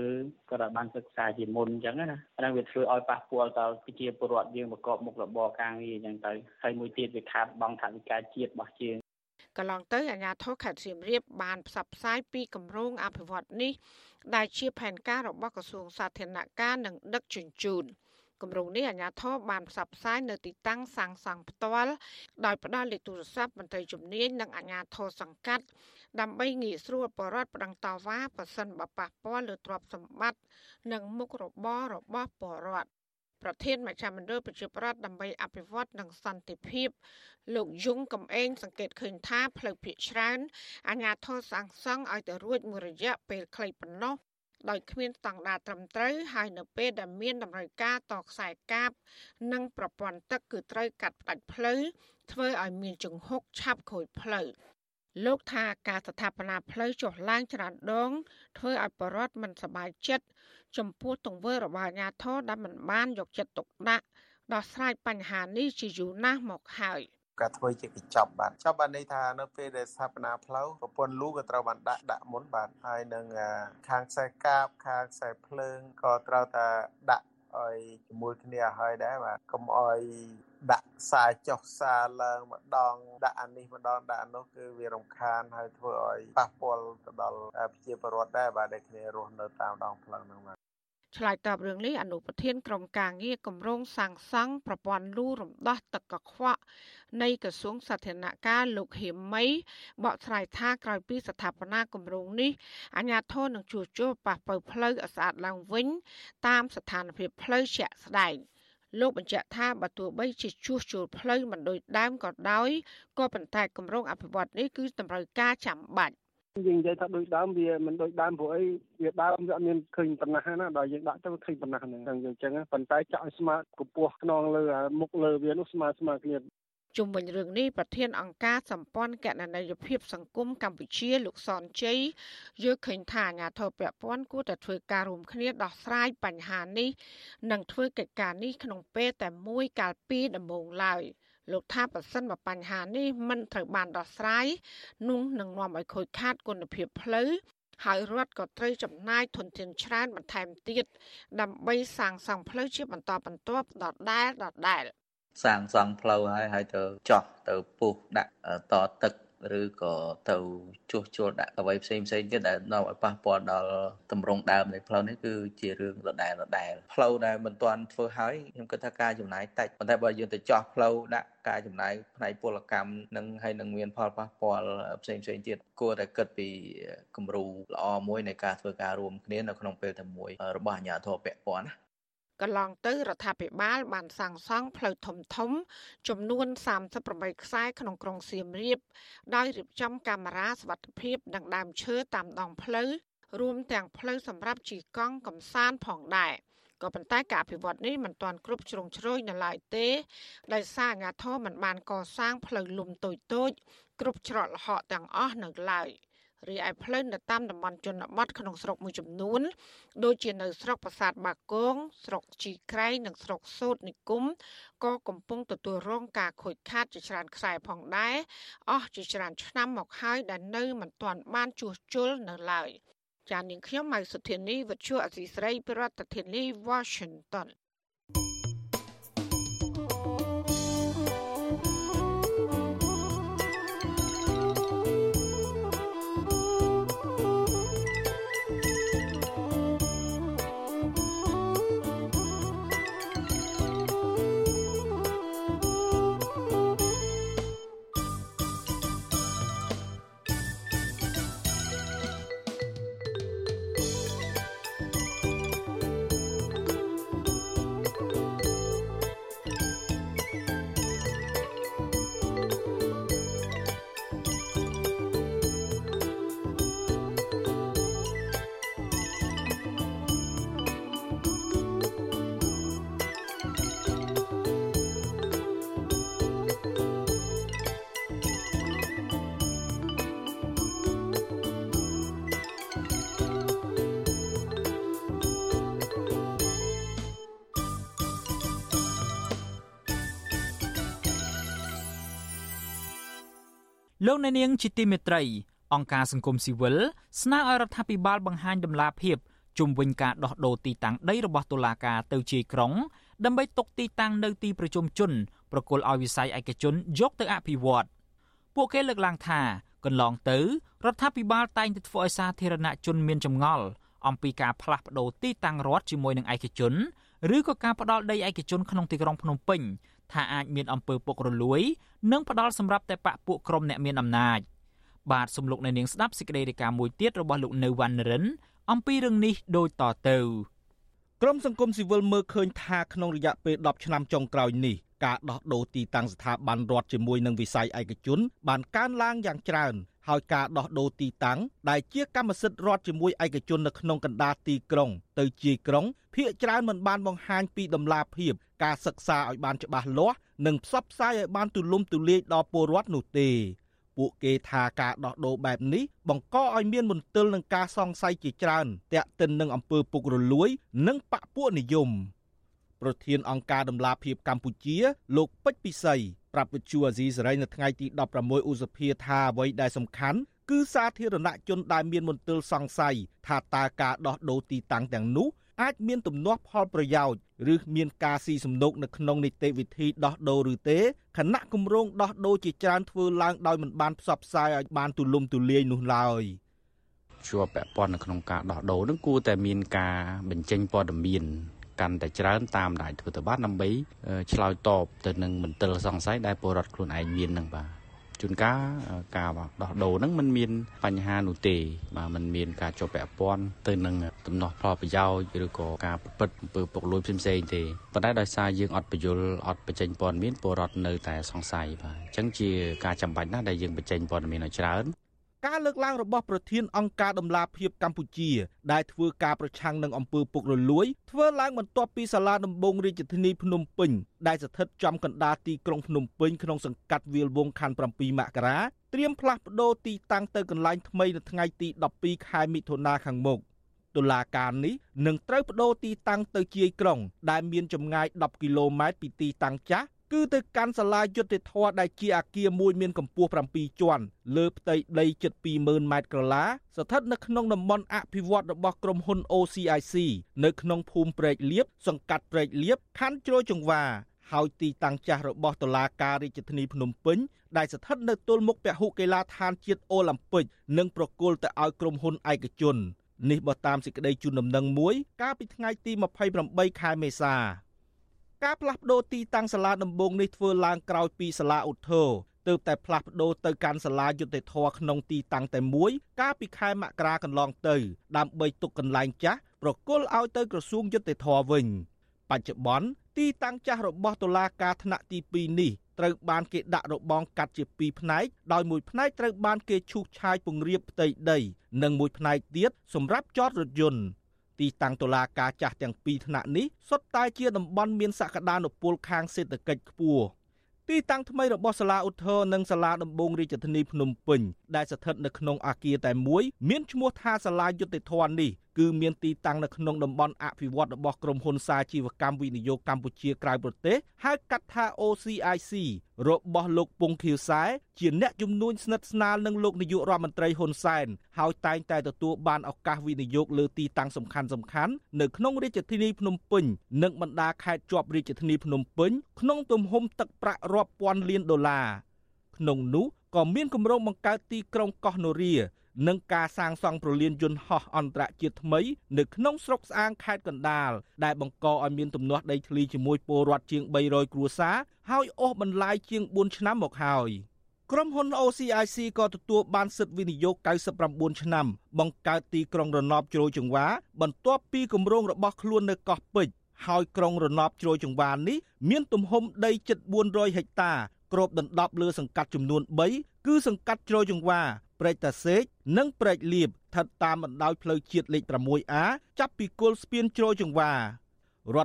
គាត់អាចបានសិក្សាជាមុនអញ្ចឹងណាអាហ្នឹងវាធ្វើឲ្យប៉ះពាល់ដល់ប្រជាពលរដ្ឋយើងប្រកបមុខរបរការងារអញ្ចឹងទៅហើយមួយទៀតវាខាតបង់ថវិកាជាតិរបស់ជាង កន្លងទៅអាជ្ញាធរខេត្តសៀមរាបបានផ្សព្វផ្សាយពីគម្រោងអភិវឌ្ឍនេះដែលជាផែនការរបស់ក្រសួងសាធារណការនិងដឹកជញ្ជូនគម្រោងនេះអាជ្ញាធរបានផ្សព្វផ្សាយនៅទីតាំងសាងសង់ផ្ទាល់ដោយផ្ដល់លេខទូរស័ព្ទមន្ត្រីជំនាញនិងអាជ្ញាធរសង្កាត់ដើម្បីងាយស្រួលបរិវត្តប្តឹងតវ៉ាប៉ះសិនបប៉ះពាល់លើទ្រព្យសម្បត្តិនិងមុខរបររបស់បរិវត្ត ប្រធានមជ្ឈមណ្ឌលប្រជាប្រដ្ឋដើម្បីអភិវឌ្ឍនិងសន្តិភាព លោកយងកំឯងសង្កេតឃើញថាផ្លូវភាគច្រើនអាជ្ញាធរសាងសង់ឲ្យទៅរួចមួយរយៈពេលខ្លីប៉ុណ្ណោះដោយគ្មានស្តង់ដារត្រឹមត្រូវហើយនៅពេលដែលមានតម្រូវការតខ្សែកាប និងប្រព័ន្ធទឹកគឺត្រូវកាត់ផ្ដាច់ផ្លូវធ្វើឲ្យមានជង្ហុកឆាប់ខូចផ្លូវលោកថាការស្ថាបនាផ្លូវចុះឡើងច្រើនដងធ្វើឲ្យបរដ្ឋមិនសប្បាយចិត្ត ចំពោះទង្វើរបស់អាជ្ញាធរដែលមិនបានយកចិត្តទុកដាក់ដោះស្រាយបញ្ហានេះជាយូរណាស់មកហើយការធ្វើជាកញ្ចប់បាទចប់បានន័យថានៅពេលដែលស្ថាបនាផ្លូវប្រព័ន្ធលូក៏ត្រូវបានដាក់ដាក់មុនបាទហើយនឹងខាងខ្សែកាបខាងខ្សែភ្លើងក៏ត្រូវតែដាក់ឲ្យជាមួយគ្នាឲ្យដែរបាទកុំឲ្យដាក់ខ្សែចុះខ្សែឡើងម្ដងដាក់អានេះម្ដងដាក់អានោះគឺវារំខានហើយធ្វើឲ្យប៉ះពាល់ទៅដល់ប្រជាពលរដ្ឋដែរបាទដែលគ្នារស់នៅតាមដងផ្លូវហ្នឹងបាទ ឆ្លើយតបរឿងនេះអនុប្រធានក្រុមការងារគម្រោងសាងសង់ប្រព័ន្ធលូរំដោះទឹកកខ្វក់នៃក្រសួងសាធារណការលោកហេមីបកស្រាយថាក្រោយពីស្ថាបនាគម្រោងនេះអាជ្ញាធរនឹងជួសជុលប៉ះប៉ូវផ្លូវឲ្យស្អាតឡើងវិញ តាមស្ថានភាពផ្លូវជាក់ស្ដែងលោកបញ្ជាក់ថាបើទោះបីជាជួសជុលផ្លូវមិនដូចដើមក៏ដោយក៏ប៉ុន្តែគម្រោងអភិវឌ្ឍនេះគឺតម្រូវការចាំបាច់ យើងនិយាយថាដូចដើមវាមិនដូចដើមព្រោះអីវាដើមវាអត់មានឃើញប៉ុណ្ណាណាដល់យើងដាក់ទៅឃើញប៉ុណ្ណាហ្នឹងអញ្ចឹងប៉ុន្តែចាក់ឲ្យស្មើកម្ពស់ខ្នងលើមុខលើវានោះស្មើស្មើគ្នាជុំវិញរឿងនេះប្រធានអង្គការសម្ព័ន្ធកណន័យភាពសង្គមកម្ពុជាលោកសនជ័យយល់ឃើញថាអាញាធិបតេយ្យព័ន្ធគួរតែធ្វើការរួមគ្នាដោះស្រាយបញ្ហានេះនិងធ្វើកិច្ចការនេះក្នុងពេលតែមួយកាលពីដំបូងឡើយ។ លោកថាប្រសិនបើបញ្ហានេះមិនត្រូវបានដោះស្រាយនោះនឹងនាំឲ្យខូចខាតគុណភាពផ្លូវហើយរដ្ឋក៏ត្រូវចំណាយធនធានច្រើនបន្ថែមទៀតដើម្បីសាងសង់ផ្លូវជាបន្តបន្ទាប់ដដែលដដែលសាងសង់ផ្លូវហើយហើយទៅចោះទៅពុះដាក់តទឹក ឬក៏ទៅជួសជុលដាក់អ្វីផ្សេងផ្សេងទៀតដែលនាំឲ្យប៉ះពាល់ដល់តម្រង់ដើមនៃផ្លូវនេះគឺជារឿងដដែលដដែលផ្លូវដែលមិនទាន់ធ្វើហើយខ្ញុំគិតថាការចំណាយតិចប៉ុន្តែបើយើងទៅចោះផ្លូវដាក់ការចំណាយផ្នែកពលកម្មនឹងហើយនឹងមានផលប៉ះពាល់ផ្សេងផ្សេងទៀតគួរតែគិតពីគំរូល្អមួយនៃការធ្វើការរួមគ្នានៅក្នុងពេលតែមួយរបស់អាជ្ញាធរពាក់ព័ន្ធណា កន្លងទៅរដ្ឋាភិបាលបានសាងសង់ផ្លូវធំធំ ចំនួន38ខ្សែក្នុងក្រុងសៀមរាប ដោយរៀបចំកាមេរ៉ាសុវត្ថិភាពនិងដើមឈើតាមដងផ្លូវរួមទាំងផ្លូវសម្រាប់ជិះកង់កំសាន្តផងដែរក៏ប៉ុន្តែការអភិវឌ្ឍនេះមិនទាន់គ្រប់ជ្រុងជ្រោយនៅឡើយទេដោយសារអាជ្ញាធរមិនបានកសាងផ្លូវលំតូចតូចគ្រប់ច្រកល្ហកទាំងអស់នៅឡើយ។ រីឯផ្លូវនៅតាមតំបន់ជនបទក្នុងស្រុកមួយចំនួន ដូចជានៅស្រុកប្រាសាទបាគងស្រុកជីក្រែងនិងស្រុកសូត្រនិគមក៏កំពុងទទួលរងការខូចខាតជាច្រើនខ្សែផងដែរអស់ជាច្រើនឆ្នាំមកហើយដែលនៅមិនទាន់បានជួសជុលនៅឡើយចាននាងខ្ញុំម៉ៅសុធានីវិទ្យុអសីស្រីប្រធានាធិបតី Washington លោកអ្នកនាងជាទីមេត្រី អង្គការសង្គមស៊ីវិលស្នើឲ្យរដ្ឋាភិបាលបង្ហាញដំណាភាពជុំវិញការដោះដូរទីតាំងដីរបស់តុលាការទៅជាយក្រុងដើម្បីទុកទីតាំងនៅទីប្រជុំជនប្រគល់ឲ្យវិស័យឯកជនយកទៅអភិវឌ្ឍពួកគេលើកឡើងថាកន្លងទៅរដ្ឋាភិបាលតែងតែធ្វើឲ្យសាធារណជនមានចម្ងល់អំពីការផ្លាស់ប្តូរទីតាំងរដ្ឋជាមួយនឹងឯកជនឬក៏ការផ្ដាល់ដីឯកជនក្នុងទីក្រុងភ្នំពេញ ថាអាចមានអំពើពុករលួយ និងផ្ដាល់សម្រាប់តែបកពួកក្រុមអ្នកមានអំណាចបាទសំលោកនៅនាងស្ដាប់សេចក្តីរាយការណ៍មួយទៀតរបស់លោកនៅវណ្ណរិន អំពីរឿងនេះដូចតទៅក្រមសង្គមស៊ីវិលមើលឃើញថាក្នុងរយៈពេល10ឆ្នាំចុងក្រោយនេះការដោះដូរទីតាំងស្ថាប័នរដ្ឋជាមួយនឹងវិស័យឯកជនបានកើនឡើងយ៉ាងច្រើន ហើយការដោះដូរទីតាំងដែលជាកម្មសិទ្ធិរដ្ឋជាមួយឯកជននៅក្នុងកណ្ដាលទីក្រុង ទៅជាយក្រុងភាគច្រើនមិនបានបង្ហាញពីដំណាភាពការសិក្សាឲ្យបានច្បាស់លាស់និងផ្សព្វផ្សាយឲ្យបានទូលំទូលាយដល់ពលរដ្ឋនោះទេពួកគេថាការដោះដូរបែបនេះបង្កឲ្យមានមន្ទិលនឹងការសង្ស័យជាច្រើនតាក់ទិននឹងអំពើពុករលួយ និងបកពួកនិយម ប្រធានអង្គការដំឡាភិបកម្ពុជា លោកពេជ្រពិសីប្រាប់វិទ្យុអាស៊ីសេរីនៅថ្ងៃទី16ឧសភាថាអ្វីដែលសំខាន់គឺសាធារណជនដែលមានមន្ទិលសង្ស័យថាតើការដោះដូរទីតាំងទាំងនោះអាចមានទំនាស់ផលប្រយោជន៍ឬមានការស៊ីសំណូកនៅក្នុងនីតិវិធីដោះដូរឬទេខណៈគម្រោងដោះដូរជាច្រើនធ្វើឡើងដោយមិនបានផ្សព្វផ្សាយឲ្យបានទូលំទូលាយនោះឡើយជាប់ពាក់ព័ន្ធនៅក្នុងការដោះដូរនឹងគួរតែមានការបញ្ចេញព័ត៌មាន កាន់តែច្រើនតាមដែលធ្វើទៅបានដើម្បីឆ្លើយតបទៅនឹងមន្ទិលសង្ស័យដែលពលរដ្ឋខ្លួនឯងមាននឹងបាទជួនកាលការដោះដូរហ្នឹងมันមានបញ្ហានោះទេបាទมันមានការជាប់ពាក់ព័ន្ធទៅនឹងដំណោះផលប្រយោជន៍ឬក៏ការប្រព្រឹត្តអំពើពុករលួយផ្សេងៗទេប៉ុន្តែដោយសារយើងអត់បញ្យលអត់បញ្ចេញព័ត៌មានពលរដ្ឋនៅតែសង្ស័យបាទអញ្ចឹងជាការចាំបាច់ណាស់ដែលយើងបញ្ចេញព័ត៌មានឲ្យច្រើន ការលើកឡើងរបស់ប្រធានអង្គការដំឡាភិបកម្ពុជា ដែលធ្វើការប្រឆាំងនឹងអំពើពុករលួយធ្វើឡើងបន្ទាប់ពីសាលាដំបងរាជធានីភ្នំពេញដែលស្ថិតចំកណ្ដាលទីក្រុងភ្នំពេញក្នុងសង្កាត់វាលវងខណ្ឌ7មករាត្រៀមផ្លាស់ប្តូរទីតាំងទៅកន្លែងថ្មីនៅថ្ងៃទី12ខែមិថុនាខាងមុខតុលាការនេះនឹងត្រូវបដូរទីតាំងទៅជាយក្រុង ដែលមានចម្ងាយ10គីឡូម៉ែត្រពីទីតាំងចាស់ គឺទៅកាន់សាលាយុត្តិធម៌ដែលជាអាគារមួយមានកម្ពស់7ជាន់លើផ្ទៃដីជិត20000ម៉ែត្រក្រឡាស្ថិតនៅក្នុងតំបន់អភិវឌ្ឍរបស់ក្រុមហ៊ុន OCIC នៅក្នុងភូមិព្រែកលៀបសង្កាត់ព្រែកលៀបខណ្ឌជ្រោយចង្វាហើយទីតាំងចាស់របស់តុលាការរាជធានីភ្នំពេញដែលស្ថិតនៅទល់មុខពហុកីឡាដ្ឋានជាតិអូឡ িম্প ិកនិងប្រគល់ទៅឲ្យក្រុមហ៊ុនឯកជននេះបើតាមសេចក្តីជូនដំណឹងមួយកាលពីថ្ងៃទី28ខែមេសា ការផ្លាស់ប្ដូរទីតាំងសាលាដំបងនេះធ្វើឡើងក្រោយពីសាលាឧទ្ធរទើបតែផ្លាស់ប្ដូរទៅកាន់សាលាយុតិធធក្នុងទីតាំងតែមួយ កាលពីខែមករាកន្លងទៅ ដើម្បីទុកកន្លែងចាស់ប្រគល់ឲ្យទៅក្រសួងយុតិធធវិញ បច្ចុប្បន្នទីតាំងចាស់របស់តុលាការថ្នាក់ទី2នេះត្រូវបានគេដាក់របងកាត់ជាពីរផ្នែកដោយមួយផ្នែកត្រូវបានគេឈូសឆាយពង្រាបផ្ទៃដី និងមួយផ្នែកទៀតសម្រាប់ចតរថយន្ត ទីតាំងតុលាការចាស់ទាំងពីរថ្នាក់នេះសុទ្ធតែជាតំបន់មានសក្តានុពលខាងសេដ្ឋកិច្ចខ្ពស់ទីតាំងថ្មីរបស់សាលាឧទ្ធរនិងសាលាដំបងរាជធានីភ្នំពេញដែលស្ថិតនៅក្នុងអាគារតែមួយមានឈ្មោះថាសាលាយុត្តិធម៌នេះ គឺមានទីតាំងនៅក្នុងតំបន់អភិវឌ្ឍរបស់ក្រុមហ៊ុនសាជីវកម្មវិនិយោគកម្ពុជាក្រៅប្រទេសហៅកាត់ថា OCIC របស់លោកពងខៀវសែជាអ្នកជំនួញស្និទ្ធស្នាលនឹងលោកនាយករដ្ឋមន្ត្រីហ៊ុនសែនហើយតែងតែទទួលបានឱកាសវិនិយោគលើទីតាំងសំខាន់សំខាន់នៅក្នុងរាជធានីភ្នំពេញនិងបណ្ដាខេត្តជាប់រាជធានីភ្នំពេញក្នុងទំហំទឹកប្រាក់រាប់ពាន់លានដុល្លារក្នុងនោះក៏មានគម្រោងបង្កើតទីក្រុងកោះនរា និងការសាងសង់ប្រលានយន្តហោះអន្តរជាតិថ្មីនៅក្នុងស្រុកស្អាងខេត្តកណ្ដាលដែលបង្កឲ្យមានទំនាស់ដីធ្លីជាមួយពលរដ្ឋជាង300គ្រួសារហើយអូសបន្លាយជាង4ឆ្នាំមកហើយក្រុមហ៊ុន OCIC ក៏ទទួលបានសិទ្ធិវិនិយោគ99ឆ្នាំ បង្កើតទីក្រុងរណបជ្រោយចង្វាបន្ទាប់ពីគម្រោងរបស់ខ្លួននៅកោះពេជ្រហើយក្រុងរណបជ្រោយចង្វានេះមានទំហំដីជិត400ហិកតាគ្របដណ្ដប់លើសង្កាត់ចំនួន3គឺសង្កាត់ជ្រោយចង្វា ព្រែកតាសេកនិងព្រែកលៀបស្ថិតតាមបណ្ដោយផ្លូវជាតិលេខ 6A ចាប់ពីគល់ស្ពានជ្រោយចង្វារ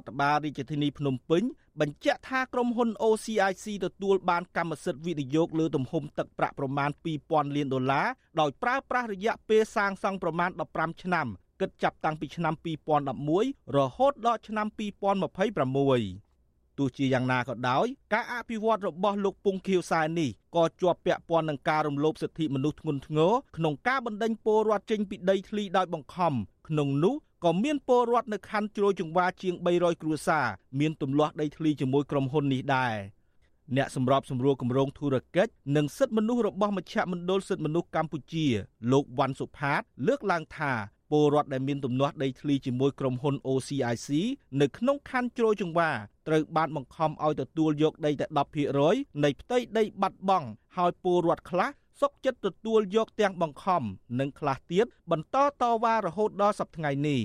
ដ្ឋបាលរាជធានីភ្នំពេញបញ្ជាក់ថាក្រុមហ៊ុន OCIC ទទួលបានកម្មសិទ្ធិវិនិយោគលើទំហំទឹកប្រាក់ប្រមាណ2000លានដុល្លារដោយប្រើប្រាស់រយៈពេលសាងសង់ប្រមាណ15ឆ្នាំគិតចាប់តាំងពីឆ្នាំ2011រហូតដល់ឆ្នាំ2026 ទោះជាយ៉ាងណាក៏ដោយការអភិវឌ្ឍរបស់លោកពងខៀវសែននេះក៏ជាប់ពាក់ព័ន្ធនឹងការរំលោភសិទ្ធិមនុស្សធ្ងន់ធ្ងរក្នុងការបណ្តេញពលរដ្ឋចេញពីដីធ្លីដោយបង្ខំក្នុងនោះក៏មានពលរដ្ឋនៅខណ្ឌជ្រោយចង្វាជាង300គ្រួសារមានទម្លាស់ដីធ្លីជាមួយក្រុមហ៊ុននេះដែរអ្នកសម្របសម្រួលគម្រោងធុរកិច្ចនិងសិទ្ធិមនុស្សរបស់មជ្ឈមណ្ឌលសិទ្ធិមនុស្សកម្ពុជា លោកវ៉ាន់សុផាត លើកឡើងថា ពលរដ្ឋដែលមានទំនាស់ដីធ្លីជាមួយក្រុមហ៊ុន OCIC នៅក្នុងខណ្ឌជ្រោយចង្វាត្រូវបានបង្ខំឲ្យទទួលយកដីតែ10%នៃផ្ទៃដីបាត់បង់ហើយពលរដ្ឋខ្លះសុកចិត្តទទួលយកទាំងបង្ខំនិងខ្លះទៀតបន្តតវ៉ារហូតដល់សប្តាហ៍ថ្ងៃនេះ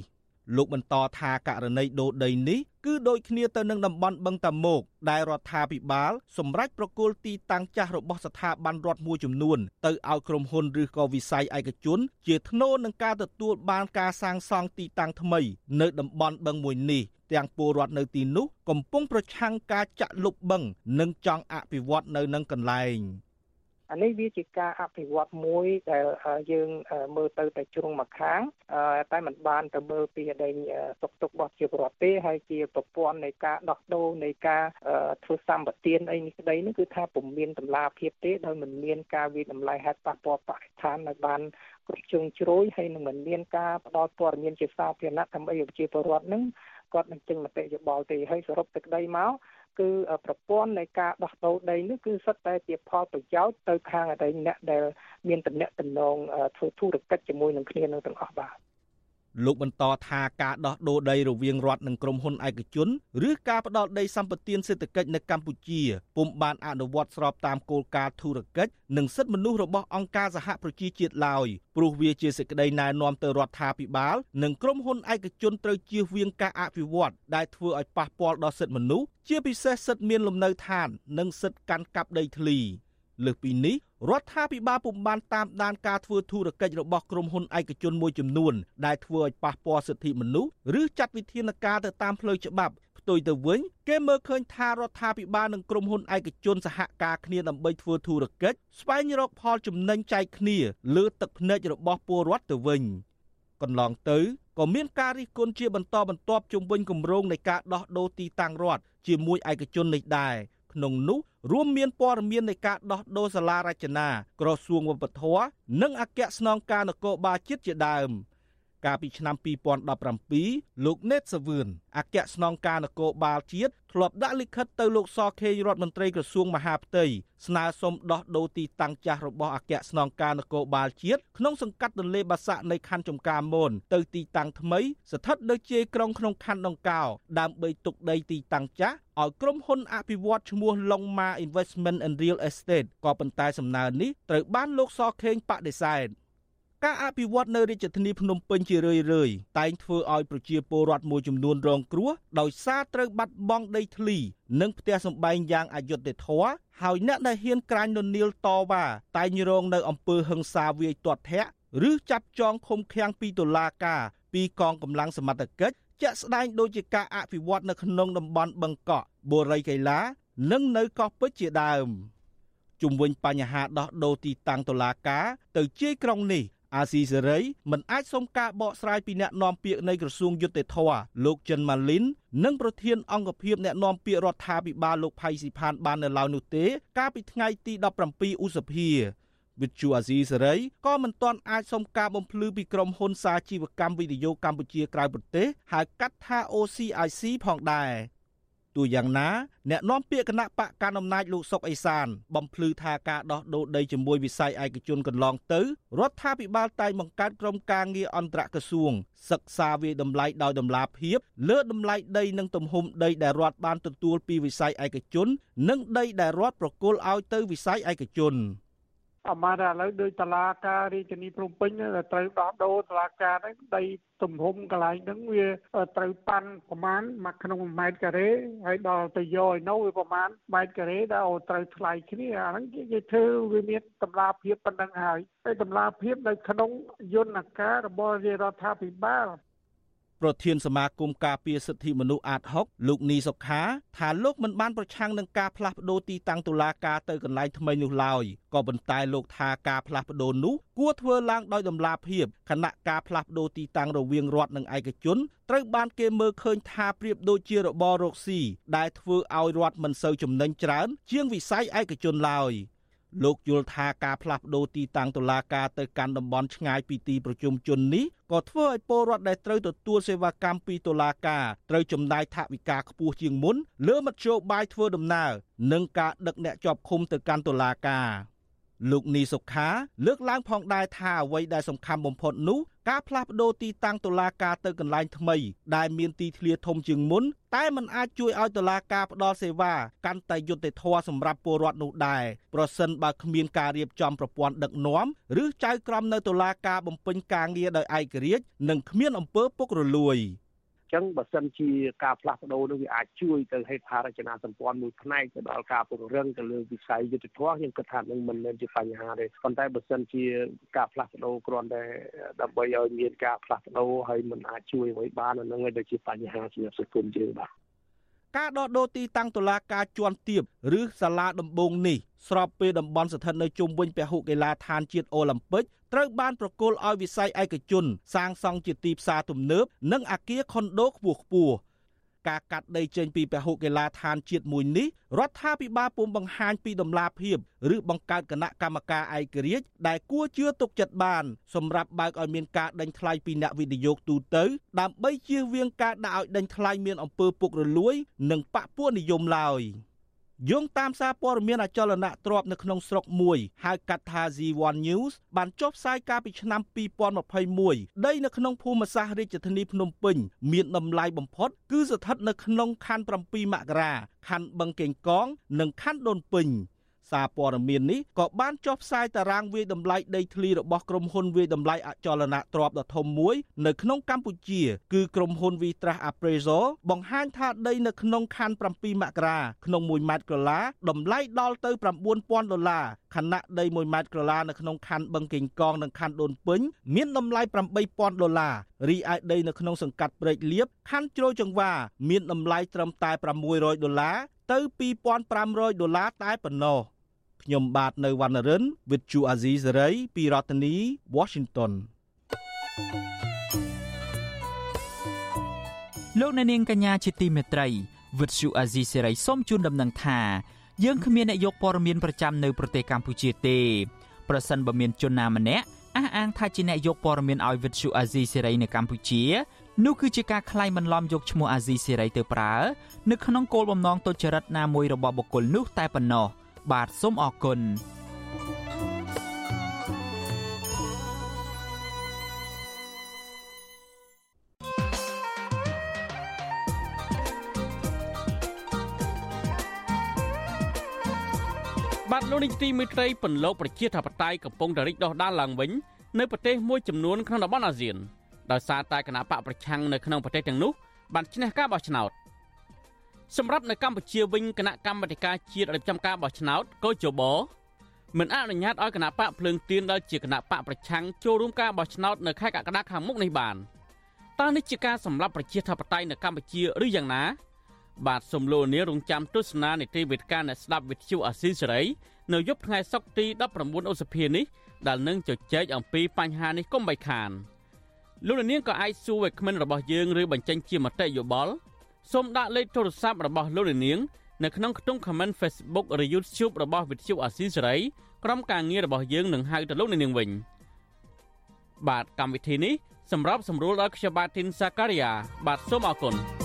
លោកបន្តថាករណីដូរដីនេះគឺដូចគ្នាទៅនឹងតំបន់បឹងតាមុកដែលរដ្ឋាភិបាលសម្រេចប្រគល់ទីតាំងចាស់របស់ស្ថាប័នរដ្ឋមួយចំនួនទៅឲ្យក្រុមហ៊ុនឬក៏វិស័យឯកជន ជាថ្នូរនឹងការទទួលបានការសាងសង់ទីតាំងថ្មី នៅតំបន់បឹងមួយនេះទាំងពលរដ្ឋនៅទីនោះកំពុងប្រឆាំងការចាក់លុបបឹងនិងចង់អភិវឌ្ឍនៅនឹងកន្លែង។ អានេះវាជាការអភិវឌ្ឍមួយដែលយើងមើលទៅតែជ្រុងមួយខាងតែมันបានទៅមើលពីដែងសុខទុក្ខរបស់ជាប្រវត្តិទេហើយជាប្រព័ន្ធនៃការដោះដូរនៃការធ្វើសម្បទានអីនេះក្តីនេះគឺថាពុំមានតម្លាភាពទេដោយមិនមានការវិតម្លៃហេតុប៉ះពាល់បរិស្ថាននៅបានគ្រប់ជ្រុងជ្រោយហើយនឹងមិនមានការផ្ដល់ព័ត៌មានជាសាធារណៈដើម្បីឲ្យប្រជាពលរដ្ឋនឹងគាត់នឹងចេញមតិយោបល់ទេហើយសរុបទឹកដីមក គឺប្រព័ន្ធនៃការដោះដូរដីនេះគឺសុទ្ធតែជាផលប្រយោជន៍ទៅខាងអរិញអ្នកដែលមានតំណែងតំណងធ្វើធុរកិច្ចជាមួយនឹងគ្នានឹងទាំងអស់បាទ លោកបន្តថាការដោះដូរដីរវាងរដ្ឋនិងក្រុមហ៊ុនឯកជនឬការផ្ដោតដីសម្បត្តិសេដ្ឋកិច្ចនៅកម្ពុជាពុំបានអនុវត្តស្របតាមគោលការណ៍ធុរកិច្ចនិងសិទ្ធិមនុស្សរបស់អង្គការសហប្រជាជាតិឡើយព្រោះវាជាសេចក្តីណែនាំទៅរដ្ឋាភិបាលនិងក្រុមហ៊ុនឯកជនត្រូវជៀសវាងការអភិវឌ្ឍដែលធ្វើឲ្យប៉ះពាល់ដល់សិទ្ធិមនុស្សជាពិសេសសិទ្ធិមានលំនៅឋាន និងសិទ្ធិកាន់កាប់ដីធ្លី លើសពីនេះរដ្ឋាភិបាលពុំបានតាមដានការធ្វើធុរកិច្ចរបស់ក្រុមហ៊ុនឯកជនមួយចំនួនដែលធ្វើឲ្យប៉ះពាល់សិទ្ធិមនុស្សឬចាត់វិធានការទៅតាមផ្លូវច្បាប់ផ្ទុយទៅវិញគេមើលឃើញថារដ្ឋាភិបាលនិងក្រុមហ៊ុនឯកជនសហការគ្នាដើម្បីធ្វើធុរកិច្ចស្វែងរកផលចំណេញចែកគ្នាលើទឹកភ្នែករបស់ពលរដ្ឋទៅវិញកន្លងទៅក៏មានការរិះគន់ជាបន្តបន្ទាប់ជុំវិញគម្រោងនៃការដោះដូរទីតាំងរដ្ឋជាមួយឯកជននេះដែរក្នុងនោះ រួមមានព័ត៌មាននៃការដោះដូរសាលារចនាក្រសួងវប្បធម៌និងអគ្គស្នងការនគរបាលជាតិជាដើម។ កាលពីឆ្នាំ2017លោកណេតសាវឿនអគ្គស្នងការនគរបាលជាតិធ្លាប់ដាក់លិខិតទៅលោកសខេងរដ្ឋមន្ត្រីក្រសួងមហាផ្ទៃស្នើសុំដោះដូរទីតាំងចាស់របស់អគ្គស្នងការនគរបាលជាតិក្នុងសង្កាត់ទន្លេបាសាក់នៃខណ្ឌចំការមនទៅទីតាំងថ្មីស្ថិតនៅជ័យក្រុងក្នុងខណ្ឌដង្កោដើម្បីទុកដីទីតាំងចាស់ឲ្យក្រុមហ៊ុនអភិវឌ្ឍឈ្មោះ Longma Investment and Real Estate ក៏ប៉ុន្តែសំណើនេះត្រូវបានលោកសខេងបដិសេធ ការអភិវឌ្ឍនៅរាជធានីភ្នំពេញជារឿយៗតែងធ្វើឲ្យប្រជាពលរដ្ឋមួយចំនួនរងគ្រោះដោយសារត្រូវបាត់បង់ដីធ្លី និងផ្ទះសម្បែងយ៉ាងអយុត្តិធម៌ហើយអ្នកដែលហ៊ានក្រាញននៀលតវ៉ាតែងរងនៅអំពើហិង្សាវាយទាត់ធាក់ឬចាប់ចងឃុំឃាំងពីតុលាការពីកងកម្លាំងសមត្ថកិច្ចជាក់ស្ដែងដូចជាការអភិវឌ្ឍនៅក្នុងតំបន់បឹងកក់បូរីកៃឡា និងនៅកោះពេជ្រជាដើមជុំវិញបញ្ហាដោះដូរទីតាំងតុលាការទៅជាយក្រុងនេះ អាស៊ីសេរីមិនអាចសុំការបកស្រាយពីអ្នកនាំពាក្យនៃក្រសួងយុតិធធលោកចិនម៉ាលីននិងប្រធានអង្គភិបអ្នកនាំពាក្យរដ្ឋាភិបាលលោកផៃស៊ីផានបាននៅឡើយនោះទេ កាលពីថ្ងៃទី17ឧសភាវិទ្យុអាស៊ីសេរីក៏មិនទាន់អាចសុំការបំភ្លឺពីក្រុមហ៊ុនសាជីវកម្មវីដេយ៉ូកម្ពុជាក្រៅប្រទេសហៅកាត់ថា OCIC ផងដែរ ទោះយ៉ាងណាអ្នកនាំពាក្យគណៈបកកណ្ដាលអំណាចលោកសុកអេសាន បំភ្លឺថាការដោះដូរដីជាមួយវិស័យឯកជនកន្លងទៅរដ្ឋាភិបាលតែងបង្កើតក្រុមការងារអន្តរក្រសួង សិក្សាវាយតម្លៃដោយតម្លាភាពលើតម្លៃដីនិងទំហំដីដែលរដ្ឋបានទទួលពីវិស័យឯកជន និងដីដែលរដ្ឋប្រគល់ឲ្យទៅវិស័យឯកជន។ អាម៉ាឥឡូវដោយតឡាការរាជធានីភ្នំពេញត្រូវដោះដូរតឡាការហ្នឹងដីទំហំកន្លែងហ្នឹងវាត្រូវប៉ាន់ប្រមាណមកក្នុង1ម៉ែត្រការ៉េហើយដល់ទៅយកឲ្យនៅវាប្រមាណម៉ែត្រការ៉េដែលត្រូវថ្លៃគ្នាអាហ្នឹងគេធ្វើវាមានតម្លាភាពប៉ុណ្ណឹងហើយហើយតម្លាភាពនៅក្នុងយន្តការរបស់រដ្ឋាភិបាល ប្រធានសមាគមការពារសិទ្ធិមនុស្សអាត6លោកនីសុខាថាលោកមិនបានប្រឆាំងនឹងការផ្លាស់ប្តូរទីតាំងតុលាការទៅកន្លែងថ្មីនោះឡើយក៏ប៉ុន្តែលោកថាការផ្លាស់ប្តូរនោះគួរធ្វើឡើងដោយតម្លាភាពខណៈការផ្លាស់ប្តូរទីតាំងរវាងរដ្ឋនិងឯកជនត្រូវបានគេមើលឃើញថាប្រៀបដូចជារបររកស៊ីដែលធ្វើឲ្យរដ្ឋមិនសូវចំណេញច្រើនជាងវិស័យឯកជនឡើយ។ លោកយល់ថាការផ្លាស់ប្តូរទីតាំងតុលាការទៅកាន់តំបន់ឆ្ងាយពីទីប្រជុំជននេះក៏ធ្វើឲ្យពលរដ្ឋដែលត្រូវទទួលសេវាកម្មពីតុលាការត្រូវចំណាយថវិកាខ្ពស់ជាងមុនលើមធ្យោបាយធ្វើដំណើរនិងការដឹកអ្នកជាប់ឃុំទៅកាន់តុលាការ លោកនីសុខាលើកឡើងផងដែរថាអ្វីដែលសំខាន់បំផុតនោះការផ្លាស់ប្តូរទីតាំងតុលាការទៅកន្លែងថ្មី ដែលមានទីធ្លាធំជាងមុនតែมันអាចជួយឲ្យតុលាការផ្ដល់សេវាកាន់តែយុត្តិធម៌សម្រាប់ពលរដ្ឋនោះដែរប្រសិនបើគ្មានការរៀបចំប្រព័ន្ធដឹកនាំឬចៅក្រមនៅតុលាការបំពេញការងារដោយឯករាជ្យនិងគ្មានអំពើពុករលួយ។ ចឹងបើសិនជាការផ្លាស់ប្ដូរនោះវាអាចជួយទៅហេដ្ឋារចនាសម្ព័ន្ធមួយផ្នែកទៅដល់ការពង្រឹងទៅលើវិស័យយុទ្ធភ័ពខ្ញុំគិតថានឹងមិនមែនជាបញ្ហាទេប៉ុន្តែបើសិនជាការផ្លាស់ប្ដូរគ្រាន់តែដើម្បីឲ្យមានការផ្លាស់ប្ដូរហើយមិនអាចជួយអ្វីបានអានឹងឯងជាបញ្ហាជាសង្គមយើងបាទ ការដកដូរទីតាំងតុលាការជាន់ទាបឬសាលាដំបងនេះស្របពេលតំបន់ស្ថិតនៅជុំវិញពហុកីឡាដ្ឋានជាតិអូឡ িম্প ិកត្រូវបានប្រគល់ឲ្យវិស័យឯកជន សាងសង់ជាទីផ្សារទំនើបនិងអគារខុនដូខ្ពស់ខ្ពស់ ការកាត់ដីចេញពីពហុកីឡដ្ឋានជាតិមួយនេះរដ្ឋាភិបាលពុំបង្ហាញពីដំណាភាពឬបង្កើតគណៈកម្មការឯករាជ្យដែលគួរជឿទុកចិត្តបានសម្រាប់បើកឲ្យមានការដេញថ្លៃពីអ្នកវិនិយោគទូទៅដើម្បីជៀសវាងការដាក់ឲ្យដេញថ្លៃមានអំពើពុករលួយ និងបកពួកនិយមឡើយ។ យោងតាមសារព័ត៌មានអចលនទ្រព្យនៅក្នុងស្រុកមួយហៅកាត់ថា Z1 News បានចុះផ្សាយកាលពីឆ្នាំ2021ដីនៅក្នុងភូមិសាស្ត្ររាជធានីភ្នំពេញមានតម្លៃបំផុត គឺស្ថិតនៅក្នុងខណ្ឌ7មករាខណ្ឌបឹងកេងកង និងខណ្ឌដូនពេញ។ សារព័ត៌មាននេះក៏បានចុះផ្សាយតារាងវាយតម្លៃដីធ្លីរបស់ក្រុមហ៊ុនវាយតម្លៃអចលនទ្រព្យដ៏ធំមួយនៅក្នុងកម្ពុជាគឺក្រុមហ៊ុន Vitras Appraisal បង្ហាញថាដីនៅក្នុងខណ្ឌ7មករាក្នុង1ម៉ែត្រក្រឡាតម្លៃដល់ទៅ9000ដុល្លារខណៈដី1ម៉ែត្រក្រឡានៅក្នុងខណ្ឌបឹងកេងកងនិងខណ្ឌដូនពេញមានតម្លៃ8000ដុល្លាររីឯដីនៅក្នុងសង្កាត់ព្រែកលៀបខណ្ឌជ្រោយចង្វាមានតម្លៃត្រឹមតែ600ដុល្លារទៅ2500ដុល្លារតែប៉ុណ្ណោះ ខ្ញុំបាទនៅវណ្ណរិន With Chu Azizi Saray ពីរដ្ឋធានី Washington លោកអ្នកនាងកញ្ញាជាទីមេត្រី With Chu Azizi Saray សូមជូនដំណឹងថាយើងគ្មានអ្នកយកព័ត៌មានប្រចាំនៅប្រទេសកម្ពុជាទេប្រសិនបើមានជនណាម្នាក់អះអាងថាជាអ្នកយកព័ត៌មានឲ្យ With Chu Azizi Saray នៅកម្ពុជានោះគឺជាការក្លែងបន្លំយកឈ្មោះអាស៊ីសេរីទៅប្រើ នៅក្នុងគោលបំណងទុច្ចរិតណាមួយរបស់បុគ្គលនោះតែប៉ុណ្ណោះ។ បាទសូមអរគុណបាទលោកនាយកទីមេត្រីពន្លកប្រជាធិបតេយ្យកំពុងតែរីកដុះដាលឡើងវិញនៅប្រទេសមួយចំនួនក្នុងតំបន់អាស៊ានដោយសារតែគណៈបកប្រឆាំងនៅក្នុងប្រទេសទាំងនោះបានឈ្នះការបោះឆ្នោត។ សម្រាប់នៅកម្ពុជាវិញគណៈកម្មាធិការជាតិរៀបចំការបោះឆ្នោតកោជបមិនអនុញ្ញាតឲ្យគណៈបកភ្លើងទៀនដែលជាគណៈបកប្រឆាំងចូលរួមការបោះឆ្នោតនៅខែកក្កដាខាងមុខនេះបានតើនេះជាការសម្លាប់ប្រជាធិបតេយ្យនៅកម្ពុជាឬយ៉ាងណា បាទសំលូនីរងចាំទស្សនានីតិវិទ្យាអ្នកស្ដាប់វិទ្យុអាស៊ីសេរីនៅយប់ថ្ងៃសុក្រទី19ឧសភានេះដែលនឹងជជែកអំពីបញ្ហានេះកុំបីខានលោកនាងក៏អាចសួរវិក្កាមរបស់យើងឬបញ្ចេញជាមតិយោបល់ សូមដាក់លេខទូរស័ព្ទរបស់លោកនាងនៅក្នុងខ្ទង់ comment Facebook ឬ YouTube របស់ Vithu Asia Serai ក្រុមការងាររបស់យើងនឹងហៅទៅលោកនាងវិញបាទកម្មវិធីនេះសម្រាប់សម្រួលដល់ខ្ញុំបាទធីនសាការីយ៉ាបាទសូមអរគុណ